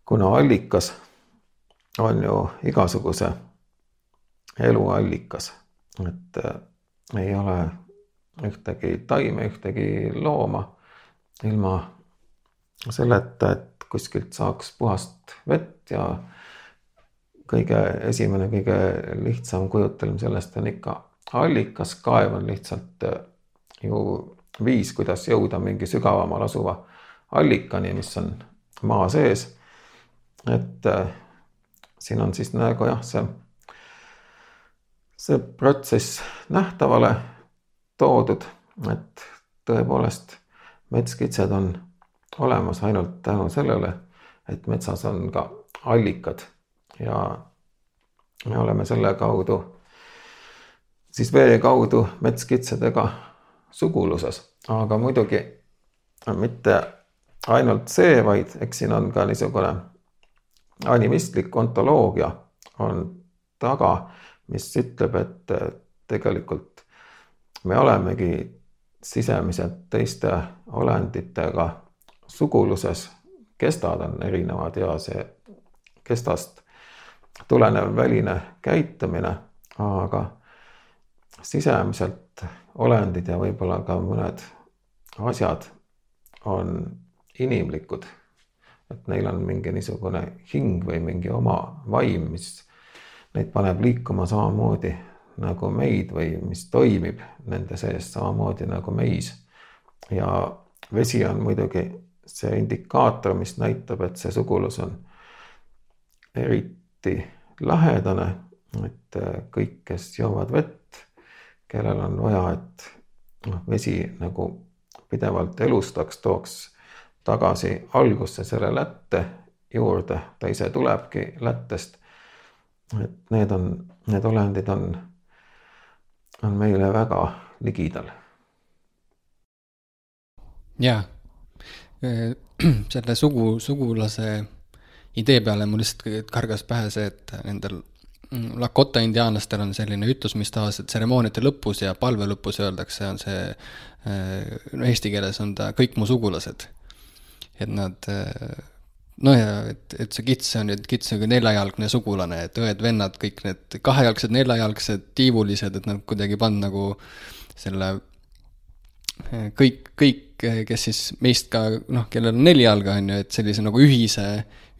kuna allikas on ju igasuguse elu allikas, et äh, ei ole ühtegi taime, ühtegi looma ilma selleta, et kuskilt saaks puhast vett ja kõige esimene, kõige lihtsam kujutelm sellest on ikka allikas, kaev on lihtsalt äh, ju viis, kuidas jõuda mingi sügavamal asuva allikani, mis on maa sees. et äh, siin on siis nagu jah, see, see protsess nähtavale toodud, et tõepoolest metskitsed on olemas ainult tänu sellele, et metsas on ka allikad. Ja me oleme selle kaudu, siis vee kaudu metskitsedega suguluses. Aga muidugi mitte ainult see, vaid eks siin on ka niisugune animistlik ontoloogia on taga, mis ütleb, et tegelikult me olemegi sisemiselt teiste olenditega suguluses, kestad on erinevad ja see kestast tulenev väline käitumine, aga sisemiselt olendid ja võib-olla ka mõned asjad on inimlikud. et neil on mingi niisugune hing või mingi oma vaim, mis neid paneb liikuma samamoodi nagu meid või mis toimib nende sees samamoodi nagu meis. ja vesi on muidugi see indikaator, mis näitab, et see sugulus on eriti lähedane, et kõik, kes joovad vett, kellel on vaja, et noh, vesi nagu pidevalt elustaks, tooks tagasi algusse selle lätte juurde, ta ise tulebki lättest. Et need on, need olendid on, on meile väga ligidal. jaa, selle sugu, sugulase idee peale mul lihtsalt kargas pähe see, et nendel Lakota indiaanlastel on selline ütlus, mis tavaliselt tseremooniate lõpus ja palve lõpus öeldakse, on see, no eesti keeles on ta kõik mu sugulased. et nad, no ja et, et see kits on nüüd, kits on nagu neljajalgne sugulane, et õed-vennad, kõik need kahejalgsed, neljajalgsed, tiivulised, et nad kuidagi panna nagu selle kõik, kõik, kes siis meist ka noh, kellel on neli jalga, on ju, et sellise nagu ühise,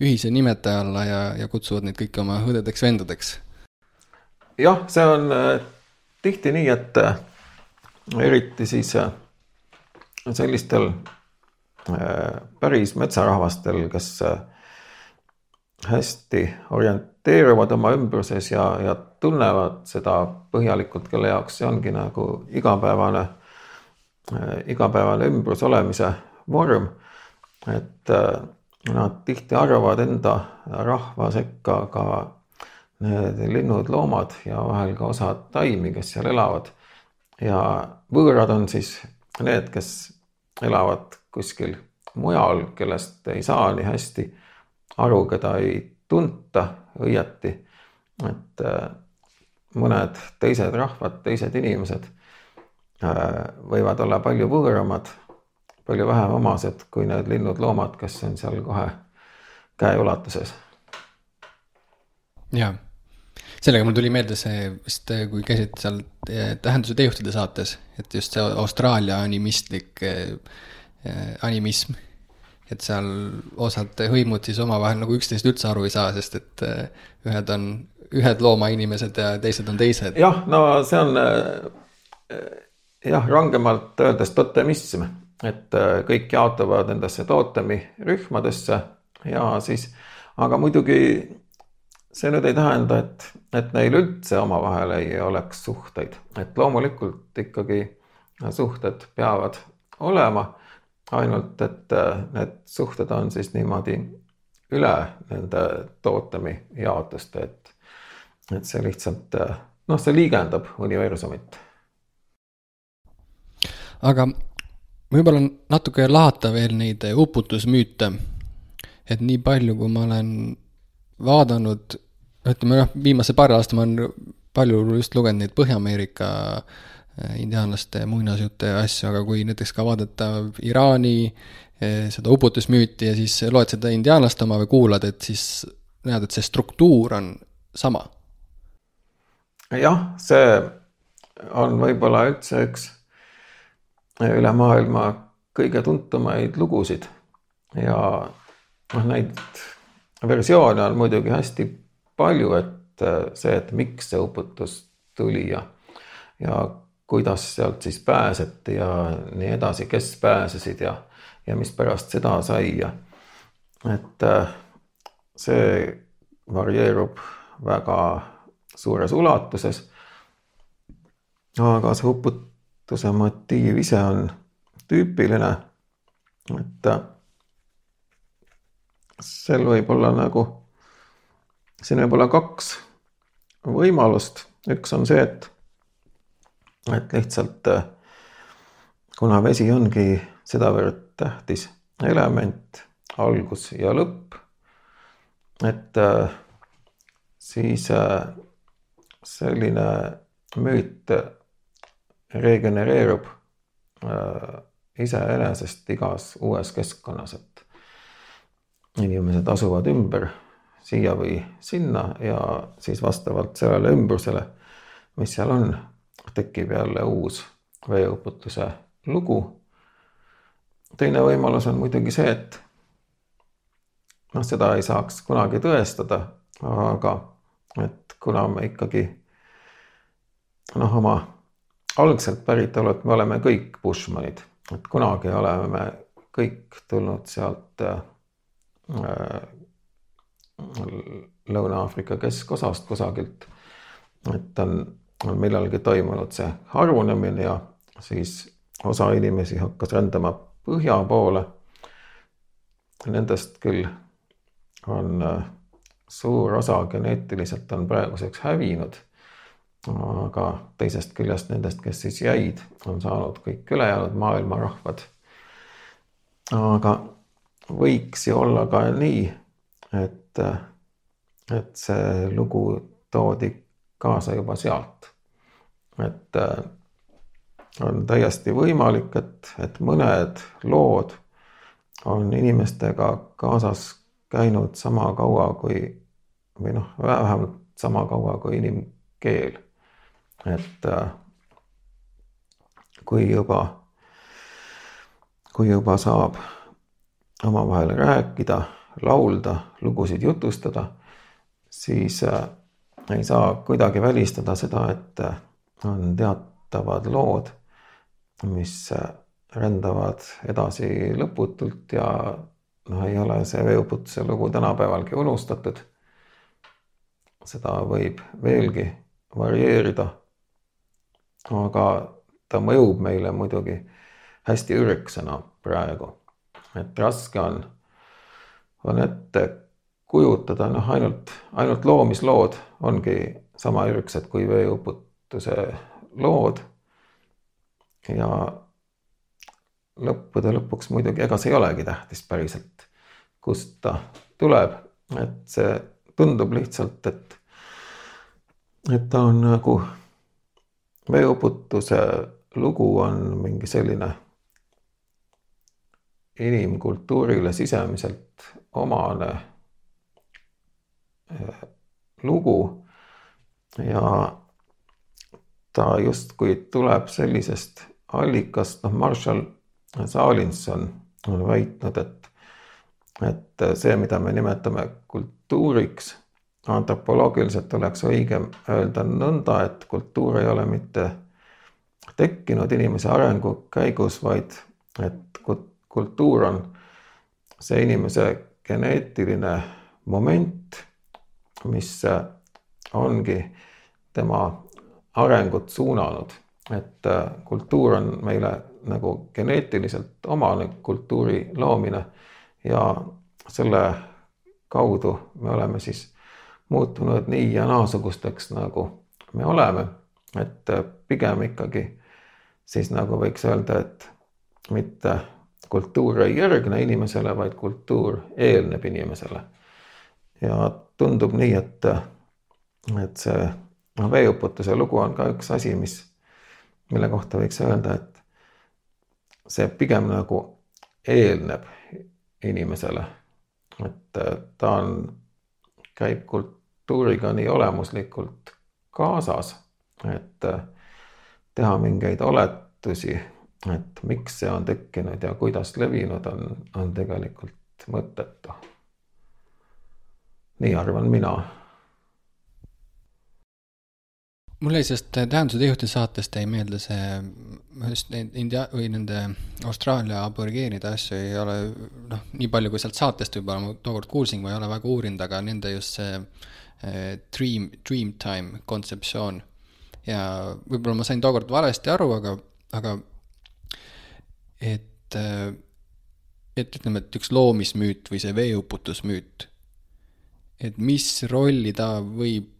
ühise nimetaja alla ja, ja kutsuvad neid kõiki oma õdedeks-vendadeks. jah, see on äh, tihti nii, et eriti siis sellistel päris metsarahvastel, kes äh, hästi orienteeruvad oma ümbruses ja, ja tunnevad seda põhjalikult, kelle jaoks see ongi nagu igapäevane Äh, igapäevane ümbrus olemise vorm. et äh, nad tihti arvavad enda rahva sekka ka need linnud, loomad ja vahel ka osad taimi, kes seal elavad. ja võõrad on siis need, kes elavad kuskil mujal, kellest ei saa nii hästi aru, keda ei tunta õieti. et äh, mõned teised rahvad, teised inimesed Äh, võivad olla palju võõramad, palju vähem omased kui need linnud-loomad, kes on seal kohe käeulatuses. ja, sellega mul tuli meelde see vist, kui käisid seal Tähenduse teejuhtide saates, et just see Austraalia animistlik eh, animism, et seal osad hõimud siis omavahel nagu üksteist üldse aru ei saa, sest et eh, ühed on ühed loomainimesed ja teised on teised. jah, no see on jah, rangemalt öeldes totemism, et äh, kõik jaotuvad endasse tootemi rühmadesse ja siis, aga muidugi see nüüd ei tähenda, et, et neil üldse omavahel ei oleks suhteid, et loomulikult ikkagi suhted peavad olema, ainult et äh, need suhted on siis niimoodi üle nende tootemi jaotuste, et, et see lihtsalt äh, noh, see liigendab universumit aga võib-olla natuke lahata veel neid uputusmüüte. et nii palju, kui ma olen vaadanud, ütleme noh, viimase paari aasta ma olen palju just lugenud neid Põhja-Ameerika äh, indiaanlaste muinasjutte ja asju, aga kui näiteks ka vaadata Iraani äh, seda uputusmüüti ja siis loed seda indiaanlaste oma või kuulad, et siis näed, et see struktuur on sama. jah, see on võib-olla üldse üks üle maailma kõige tuntumaid lugusid ja noh, neid versioone on muidugi hästi palju, et äh, see, et miks see uputus tuli ja, ja kuidas sealt siis pääseti ja nii edasi, kes pääsesid ja, ja mispärast seda sai ja et äh, see varieerub väga suures ulatuses. aga see uput-, see motiiv ise on tüüpiline. et seal võib olla nagu, siin võib olla kaks võimalust, üks on see, et, et lihtsalt kuna vesi ongi sedavõrd tähtis element, algus ja lõpp, et äh, siis äh, selline müüt regenereerub äh, iseenesest igas uues keskkonnas, et inimesed asuvad ümber siia või sinna ja siis vastavalt sellele ümbrusele, mis seal on, tekib jälle uus veeuputuse lugu. teine võimalus on muidugi see, et noh, seda ei saaks kunagi tõestada, aga et kuna me ikkagi noh, oma algselt päritolult me oleme kõik Bushmanid, et kunagi oleme me kõik tulnud sealt äh, Lõuna-Aafrika keskosast kusagilt. et on, on millalgi toimunud see harunemine ja siis osa inimesi hakkas rändama põhja poole. Nendest küll on äh, suur osa geneetiliselt on praeguseks hävinud. aga teisest küljest nendest, kes siis jäid, on saanud kõik ülejäänud maailma rahvad. aga võiks ju olla ka nii, et, et see lugu toodi kaasa juba sealt. Et äh, on täiesti võimalik, et, et mõned lood on inimestega kaasas käinud sama kaua kui või noh, vähemalt sama kaua kui inimkeel. et äh, kui juba, kui juba saab omavahel rääkida laulda, lugusid jutustada, siis äh, ei saa kuidagi välistada seda, et on teatavad lood, mis rändavad edasi lõputult ja noh, ei ole see veeuputuse lugu tänapäevalgi unustatud. seda võib veelgi varieerida. aga ta mõjub meile muidugi hästi ürgsena praegu, et raske on on ette kujutada, noh, ainult, ainult loomislood ongi sama ürgsed kui veeuputuse lood. ja lõppude lõpuks muidugi, ega see ei olegi tähtis päriselt, kust ta tuleb, et see tundub lihtsalt, et, et ta on nagu veeuputuse lugu on mingi selline inimkultuurile sisemiselt omane eh, lugu ja ta justkui tuleb sellisest allikast, noh, Marshall Salinson on väitnud, et, et see, mida me nimetame kultuuriks, antropoloogiliselt oleks õigem öelda nõnda, et kultuur ei ole mitte tekkinud inimese arengu käigus, vaid et kultuur on see inimese geneetiline moment, mis ongi tema arengut suunanud, et äh, kultuur on meile nagu geneetiliselt omane kultuuri loomine ja selle kaudu me oleme siis muutunud nii ja naasugusteks, nagu me oleme, et äh, pigem ikkagi siis nagu võiks öelda, et mitte kultuur ei järgne inimesele, vaid kultuur eelneb inimesele. ja tundub nii, et, et see noh, veeuputuse lugu on ka üks asi, mis, mille kohta võiks öelda, et see pigem nagu eelneb inimesele. et ta on, käib kultuuriga nii olemuslikult kaasas, et teha mingeid oletusi et miks see on tekkinud ja kuidas levinud on, on tegelikult mõttetu. nii arvan mina. Mul jäi sellest Tähenduse teejuhti saatest jäi meelde see, just neid India- või nende Austraalia aborigeenide asju ei ole noh, nii palju kui sealt saatest võib-olla ma tookord kuulsin, ma ei ole väga uurinud, aga nende just see eh, dream, dream time kontseptsioon. ja võib-olla ma sain tookord valesti aru, aga, aga et, äh, et ütleme, et üks loomismüüt või see veeuputusmüüt, et mis rolli ta võib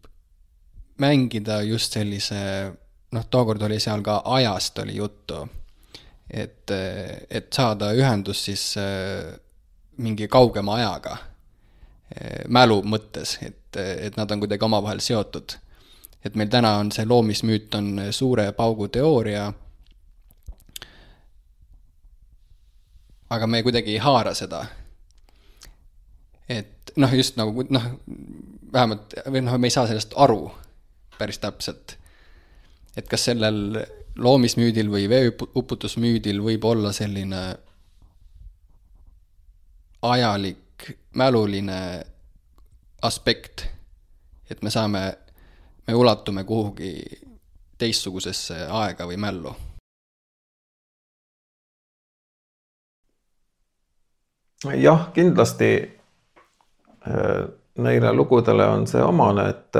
mängida just sellise, noh, tookord oli seal ka ajast oli juttu. et, et saada ühendust siis mingi kaugema ajaga mälu mõttes, et, et nad on kuidagi omavahel seotud. et meil täna on see loomismüüt on suure paugu teooria. aga me kuidagi ei haara seda. et noh, just nagu noh, vähemalt või noh, me ei saa sellest aru päris täpselt. et kas sellel loomismüüdil või veeuputusmüüdil võib olla selline ajalik mäluline aspekt, et me saame, me ulatume kuhugi teistsugusesse aega või mällu. jah, kindlasti äh, neile lugudele on see omane, et,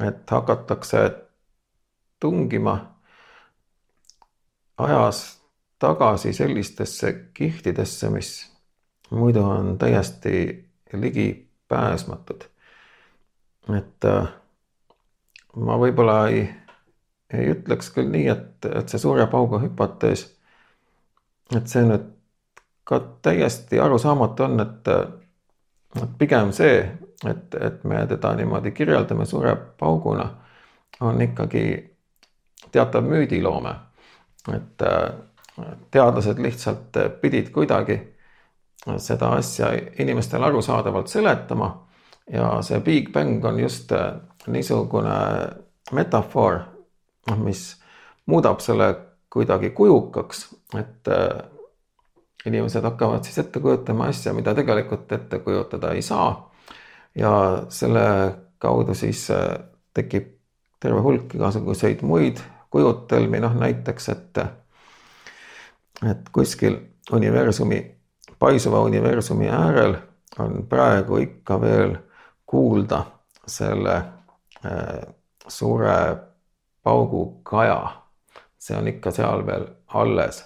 et hakatakse tungima ajas tagasi sellistesse kihtidesse, mis muidu on täiesti ligipääsmatud. et äh, ma võib-olla ei, ei ütleks küll nii, et, et see suure pauga hüpates, et see nüüd ka täiesti arusaamatu on, et, et pigem see, et, et me teda niimoodi kirjeldame suure pauguna, on ikkagi teatav müüdiloome. et äh, teadlased lihtsalt pidid kuidagi seda asja inimestele arusaadavalt seletama. ja see Big Bang on just äh, niisugune metafoor, mis muudab selle kuidagi kujukaks, et äh, inimesed hakkavad siis ette kujutama asja, mida tegelikult ette kujutada ei saa. Ja selle kaudu siis äh, tekib terve hulk igasuguseid muid kujutelmi, noh näiteks, et, et kuskil universumi paisuva universumi äärel on praegu ikka veel kuulda selle äh, suure paugu kaja. see on ikka seal veel alles.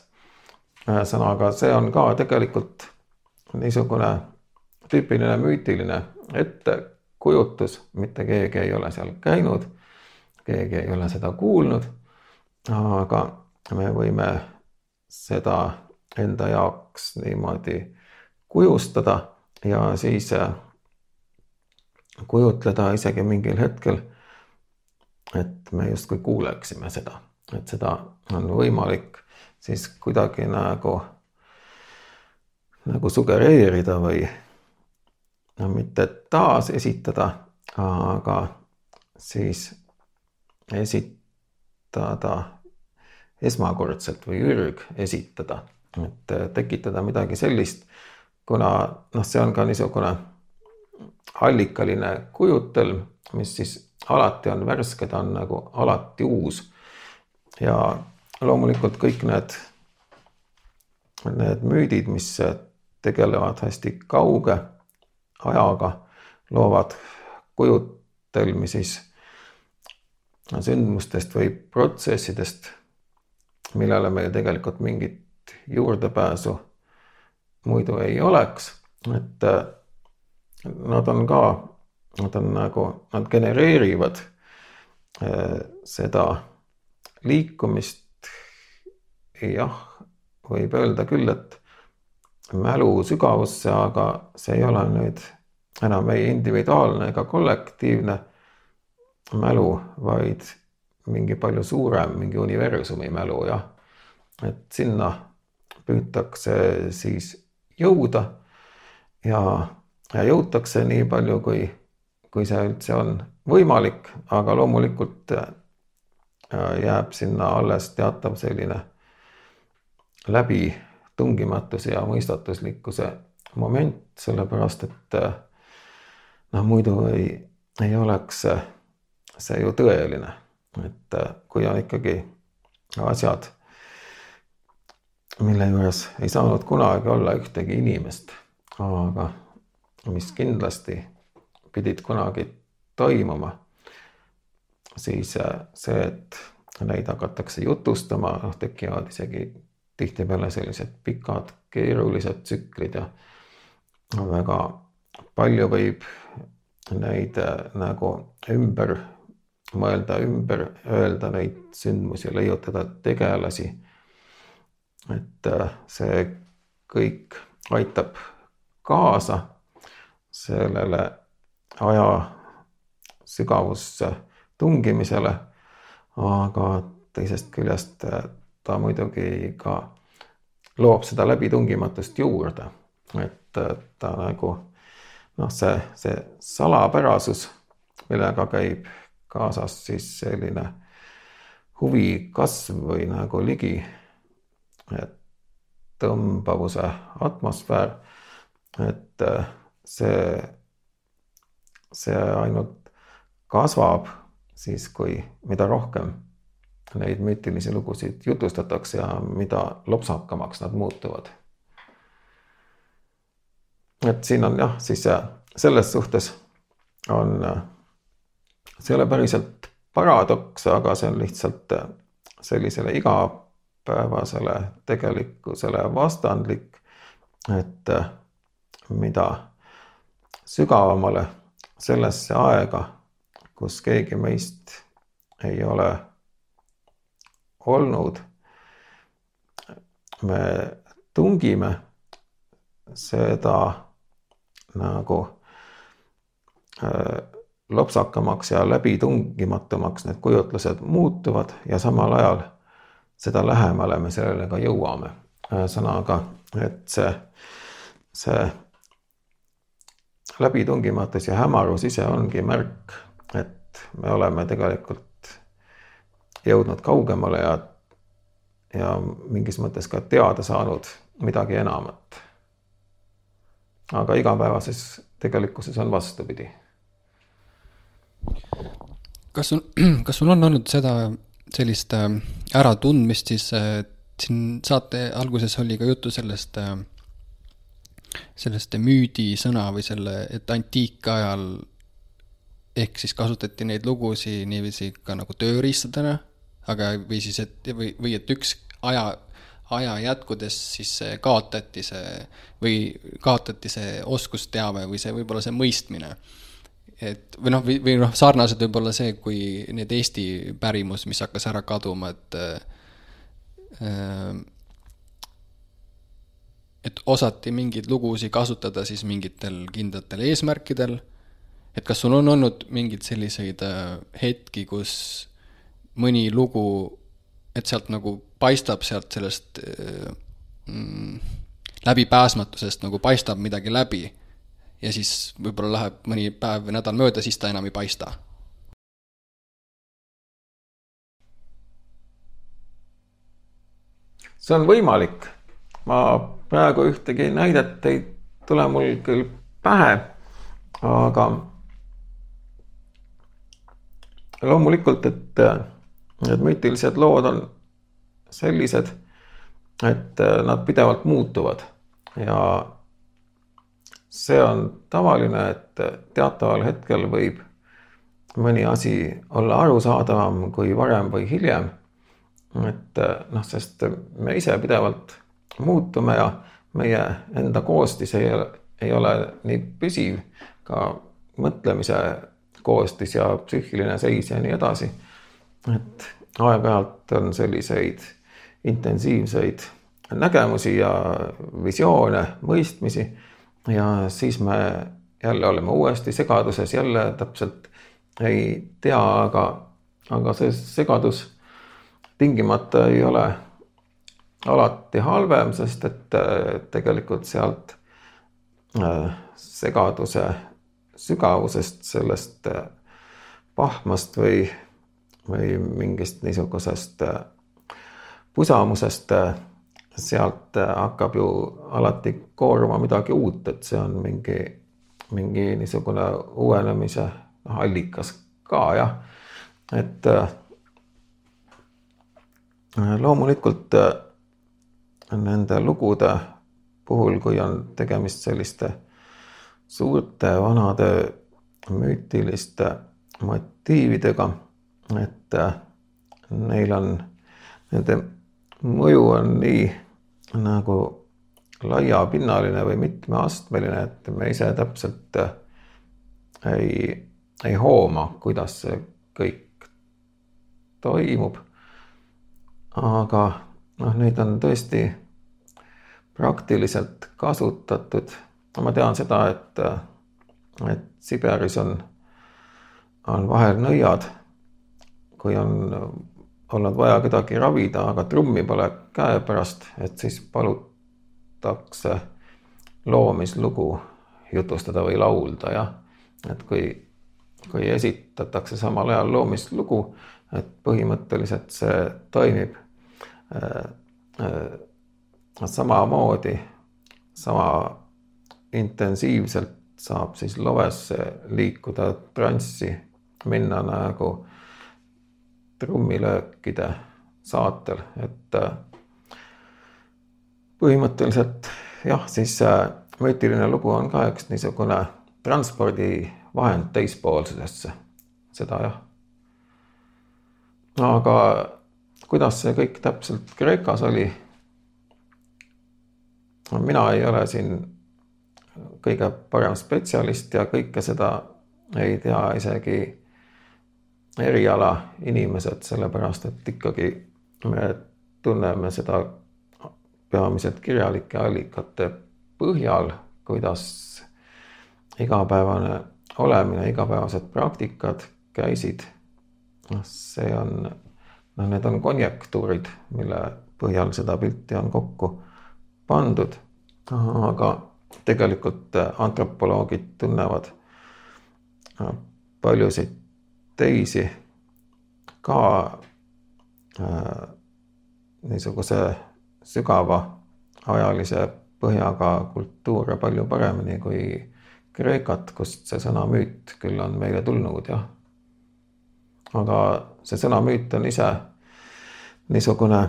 ühesõnaga, see on ka tegelikult niisugune tüüpiline müütiline ettekujutus, mitte keegi ei ole seal käinud, keegi ei ole seda kuulnud, aga me võime seda enda jaoks niimoodi kujustada ja siis äh, kujutleda isegi mingil hetkel, et me justkui kuuleksime seda, et seda on võimalik siis kuidagi nagu, nagu sugereerida või no mitte taasesitada, aga siis esitada esmakordselt või ürgesitada et äh, tekitada midagi sellist, kuna noh, see on ka niisugune allikaline kujutelm, mis siis alati on värske, ta on nagu alati uus. ja loomulikult kõik need, need müüdid, mis tegelevad hästi kauge ajaga, loovad kujutelmi siis sündmustest või protsessidest, millele meil tegelikult mingit juurdepääsu muidu ei oleks, et äh, nad on ka, nad on nagu, nad genereerivad äh, seda liikumist. jah, võib öelda küll, et mälu sügavusse, aga see ei ole nüüd enam ei individuaalne ega kollektiivne mälu, vaid mingi palju suurem, mingi universumi mälu, jah. et sinna püütakse siis jõuda ja, ja jõutakse nii palju, kui, kui see üldse on võimalik, aga loomulikult äh, jääb sinna alles teatav selline läbitungimatuse ja mõistatuslikkuse moment, sellepärast et äh, noh, muidu ei, ei oleks see ju tõeline, et äh, kui on ikkagi asjad mille juures ei saanud kunagi olla ühtegi inimest, aga mis kindlasti pidid kunagi toimuma, siis see, et neid hakatakse jutustama, noh, tekivad isegi tihtipeale sellised pikad keerulised tsüklid ja väga palju võib neid äh, nagu ümber mõelda, ümber öelda neid sündmusi, leiutada tegelasi et see kõik aitab kaasa sellele aja sügavusse tungimisele. aga teisest küljest ta muidugi ka loob seda läbitungimatust juurde, et ta nagu noh, see, see salapärasus, millega käib kaasas siis selline huvi kasv või nagu ligi tõmbavuse atmosfäär, et see, see ainult kasvab siis, kui, mida rohkem neid müütilisi lugusid jutustatakse ja mida lopsakamaks nad muutuvad. et siin on jah, siis selles suhtes on, see ei ole päriselt paradoks, aga see on lihtsalt sellisele igapäevasele tegelikkusele vastandlik, et mida sügavamale sellesse aega, kus keegi meist ei ole olnud. me tungime seda nagu äh, lopsakamaks ja läbitungimatumaks need kujutlused muutuvad ja samal ajal seda lähemale me sellele ka jõuame. ühesõnaga, et see, see läbitungimatus ja hämarus ise ongi märk, et me oleme tegelikult jõudnud kaugemale ja, ja mingis mõttes ka teada saanud midagi enamat. aga igapäevases tegelikkuses on vastupidi. kas sul, kas sul on olnud seda, sellist äh, äratundmist siis, siin saate alguses oli ka juttu sellest, äh, sellest müüdisõna või selle, et antiikajal ehk siis kasutati neid lugusid niiviisi ka nagu tööriistadena aga, või siis, et või, või et üks aja, aja jätkudes siis kaotati see või kaotati see oskusteave või see võib-olla see mõistmine. et või noh, või, või noh, sarnaselt võib-olla see, kui need Eesti pärimus, mis hakkas ära kaduma, et äh, et osati mingeid lugusid kasutada siis mingitel kindlatel eesmärkidel, et kas sul on olnud mingeid selliseid äh, hetki, kus mõni lugu, et sealt nagu paistab sealt sellest mm, läbipääsmatusest nagu paistab midagi läbi ja siis võib-olla läheb mõni päev või nädal mööda, siis ta enam ei paista. see on võimalik. ma praegu ühtegi näidet ei tule mul küll pähe, aga loomulikult, et Need müütilised lood on sellised, et äh, nad pidevalt muutuvad ja see on tavaline, et teataval hetkel võib mõni asi olla arusaadavam kui varem või hiljem. et äh, noh, sest me ise pidevalt muutume ja meie enda koostis ei ole, ei ole nii püsiv, ka mõtlemise koostis ja psüühiline seis ja nii edasi et aeg-ajalt on selliseid intensiivseid nägemusi ja visioone, mõistmisi. Ja siis me jälle oleme uuesti segaduses, jälle täpselt ei tea, aga, aga see segadus tingimata ei ole alati halvem, sest et tegelikult sealt äh, segaduse sügavusest, sellest äh, pahmast või või mingist niisugusest äh, pusamusest, äh, sealt äh, hakkab ju alati kooruma midagi uut, et see on mingi, mingi niisugune uuenemise noh, allikas ka jah, et loomulikult nende lugude puhul, kui on tegemist selliste suurte vanade müütiliste motiividega et äh, neil on, nende mõju on nii nagu laiapinnaline või mitmeastmeline, et me ise täpselt äh, ei, ei hooma, kuidas see kõik toimub. aga noh, neid on tõesti praktiliselt kasutatud. ma tean seda, et, et Siberis on, on vahel nõiad, kui on olnud vaja kedagi ravida, aga trummi pole käepärast, et siis palutakse loomislugu jutustada või laulda, jah. et kui, kui esitatakse samal ajal loomislugu, et põhimõtteliselt see toimib äh, äh, samamoodi, sama intensiivselt saab siis lovesse liikuda transsi, minna nagu trummilöökide saatel, et äh, põhimõtteliselt jah, siis müütiline lugu on ka üks niisugune transpordivahend teispoolsusesse, seda jah. aga kuidas see kõik täpselt Kreekas oli? mina ei ole siin kõige parem spetsialist ja kõike seda ei tea isegi eriala inimesed, sellepärast et ikkagi me tunneme seda peamiselt kirjalike allikate põhjal, kuidas igapäevane olemine, igapäevased praktikad käisid. noh, see on, noh, need on konjektuurid, mille põhjal seda pilti on kokku pandud. aga tegelikult antropoloogid tunnevad paljusid teisi ka äh, niisuguse sügava ajalise põhjaga kultuure palju paremini kui Kreekat, kust see sõna müüt küll on meile tulnud, jah. aga see sõna müüt on ise niisugune,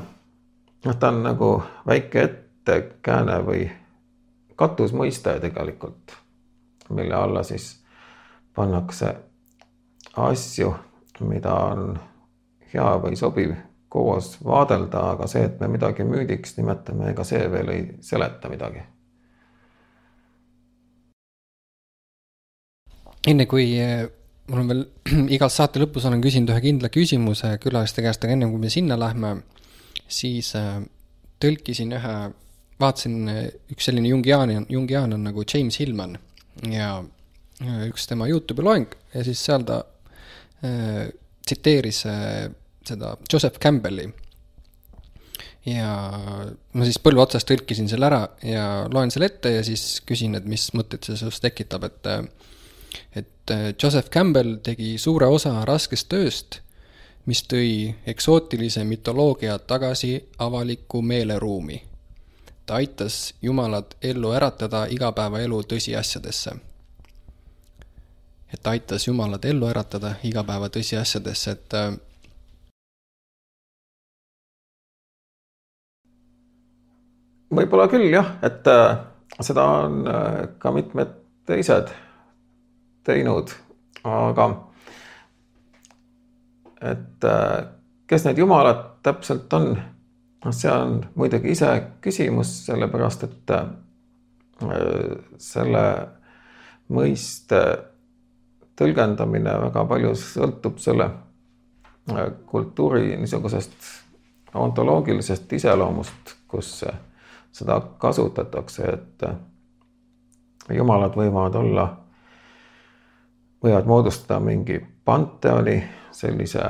noh, ta on nagu väike ettekääne või katusmõiste tegelikult, mille alla siis pannakse asju, mida on hea või sobiv koos vaadelda, aga see, et me midagi müüdiks nimetame, ega see veel ei seleta midagi. enne kui eh, mul on veel igas saate lõpus olen küsinud ühe kindla küsimuse külaliste käest, aga enne kui me sinna lähme, siis eh, tõlkisin ühe, vaatasin, eh, üks selline jungiaan, jungiaan on nagu James Hillman ja üks tema Youtube'i loeng ja siis seal ta tsiteeris äh, seda Joseph Campbelli. ja ma siis põlve otsast tõlkisin selle ära ja loen selle ette ja siis küsin, et mis mõtteid see sinust tekitab, et et Joseph Campbell tegi suure osa raskest tööst, mis tõi eksootilise mitoloogia tagasi avalikku meeleruumi. ta aitas Jumalat ellu äratada igapäevaelu tõsiasjadesse et aitas Jumalat ellu äratada igapäeva tõsiasjadesse, et võib-olla küll jah, et äh, seda on äh, ka mitmed teised teinud, aga et äh, kes need jumalad täpselt on, noh, see on muidugi ise küsimus, sellepärast et selle mõiste tõlgendamine väga palju sõltub selle kultuuri niisugusest ontoloogilisest iseloomust, kus seda kasutatakse, et jumalad võivad olla, võivad moodustada mingi panteoni, sellise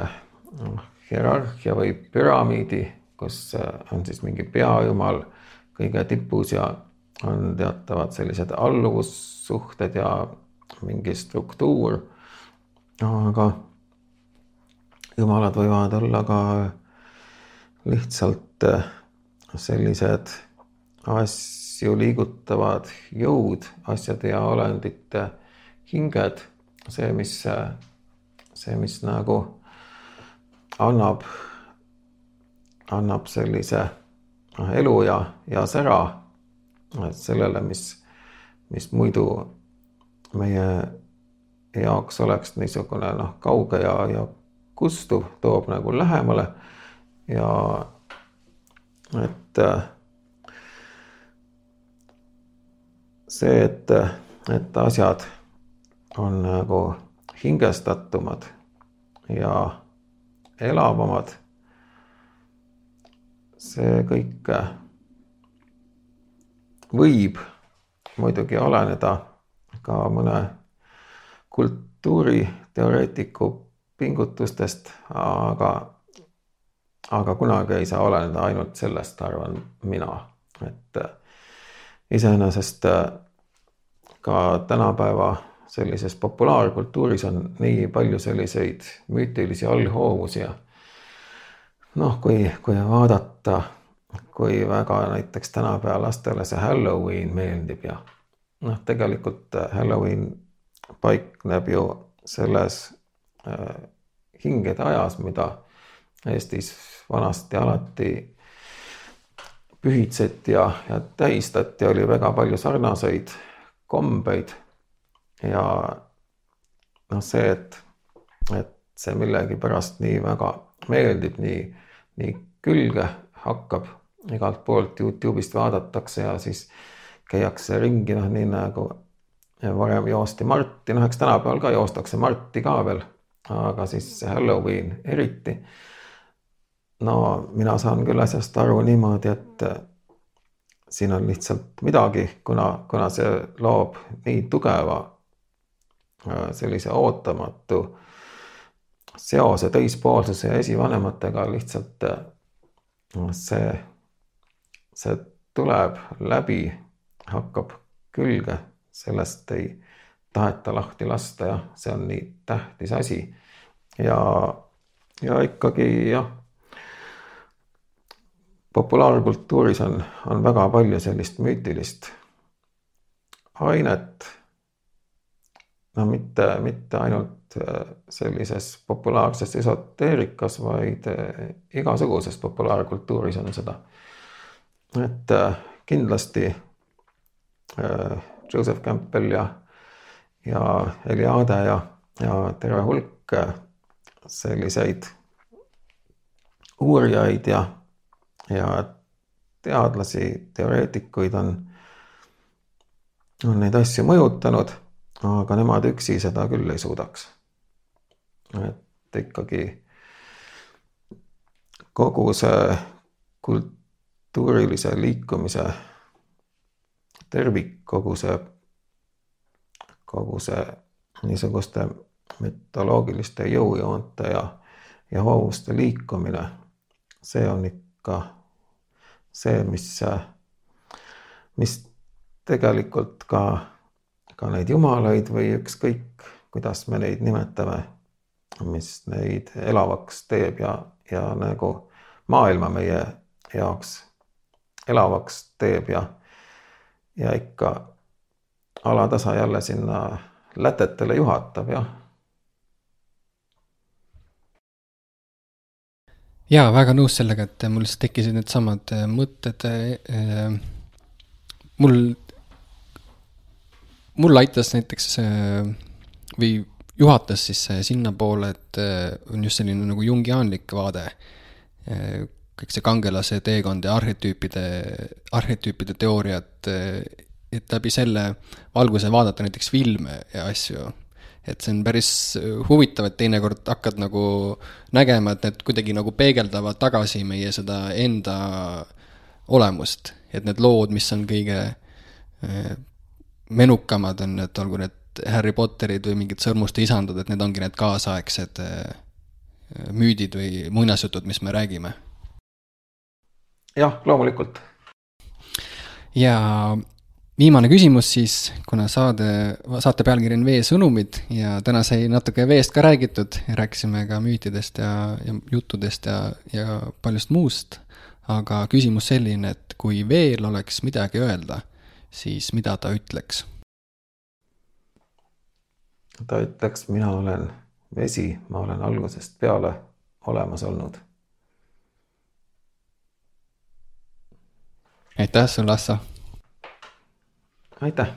noh, hierarhia või püramiidi, kus on siis mingi peajumal kõige tipus ja on teatavad sellised alluvussuhted ja mingi struktuur. aga jumalad võivad olla ka lihtsalt sellised asju liigutavad jõud, asjade ja olendite hinged, see, mis, see, mis nagu annab, annab sellise noh, elu ja, ja sära sellele, mis, mis muidu meie jaoks oleks niisugune noh, kauge ja, ja kustuv, toob nagu lähemale ja et see, et, et asjad on nagu hingestatumad ja elavamad. see kõik võib muidugi oleneda ka mõne kultuuriteoreetiku pingutustest, aga, aga kunagi ei saa oleneda ainult sellest, arvan mina, et iseenesest ka tänapäeva sellises populaarkultuuris on nii palju selliseid müütilisi allhoovusi ja noh, kui, kui vaadata, kui väga näiteks tänapäeva lastele see Halloween meeldib ja noh, tegelikult Halloween paikneb ju selles äh, hingede ajas, mida Eestis vanasti alati pühitseti ja, ja tähistati, oli väga palju sarnaseid kombeid. Ja noh, see, et, et see millegipärast nii väga meeldib, nii, nii külge hakkab, igalt poolt Youtube'ist vaadatakse ja siis käiakse ringi, noh nii nagu varem joosti Marti, noh eks tänapäeval ka joostakse Marti ka veel, aga siis Halloween eriti. no mina saan küll asjast aru niimoodi, et siin on lihtsalt midagi, kuna, kuna see loob nii tugeva äh, sellise ootamatu seose teispoolsuse ja esivanematega lihtsalt äh, see, see tuleb läbi, hakkab külge, sellest ei taheta lahti lasta ja see on nii tähtis asi. ja, ja ikkagi jah populaarkultuuris on, on väga palju sellist müütilist ainet. no mitte, mitte ainult äh, sellises populaarses esoteerikas, vaid äh, igasuguses populaarkultuuris on seda. et äh, kindlasti Joseph Campbell ja, ja Eliade ja, ja terve hulk selliseid uurijaid ja ja teadlasi, teoreetikuid on, on neid asju mõjutanud, aga nemad üksi seda küll ei suudaks. et ikkagi kogu see kultuurilise liikumise tervik, kogu see, kogu see niisuguste mütoloogiliste jõujoonte ja, ja hoovuste liikumine, see on ikka ka see, mis, mis tegelikult ka, ka neid jumalaid või ükskõik, kuidas me neid nimetame, mis neid elavaks teeb ja, ja nagu maailma meie jaoks elavaks teeb ja, ja ikka alatasa jälle sinna lätetele juhatab, jah jaa, väga nõus sellega, et mul lihtsalt tekkisid needsamad äh, mõtted äh,. mul, mul aitas näiteks äh, või juhatas siis sinnapoole, et äh, on just selline nagu jungiaanlik vaade äh,. Kõik see kangelase teekond ja arhetüüpide, arhetüüpide teooriad, äh, et läbi selle valguse vaadata näiteks filme ja asju et see on päris huvitav, et teinekord hakkad nagu nägema, et need kuidagi nagu peegeldavad tagasi meie seda enda olemust. et need lood, mis on kõige äh, menukamad, on need, olgu need Harry Potterid või mingid Sõrmuste isandad, et need ongi need kaasaegsed äh, müüdid või muinasjutud, mis me räägime. Jah, loomulikult. ja viimane küsimus siis, kuna saade, saate pealkiri on Veesõnumid ja täna sai natuke veest ka räägitud, rääkisime ka müütidest ja, ja juttudest ja, ja paljust muust. aga küsimus selline, et kui veel oleks midagi öelda, siis mida ta ütleks? ta ütleks, mina olen vesi, ma olen algusest peale olemas olnud. Aitäh sulle, Assa aitäh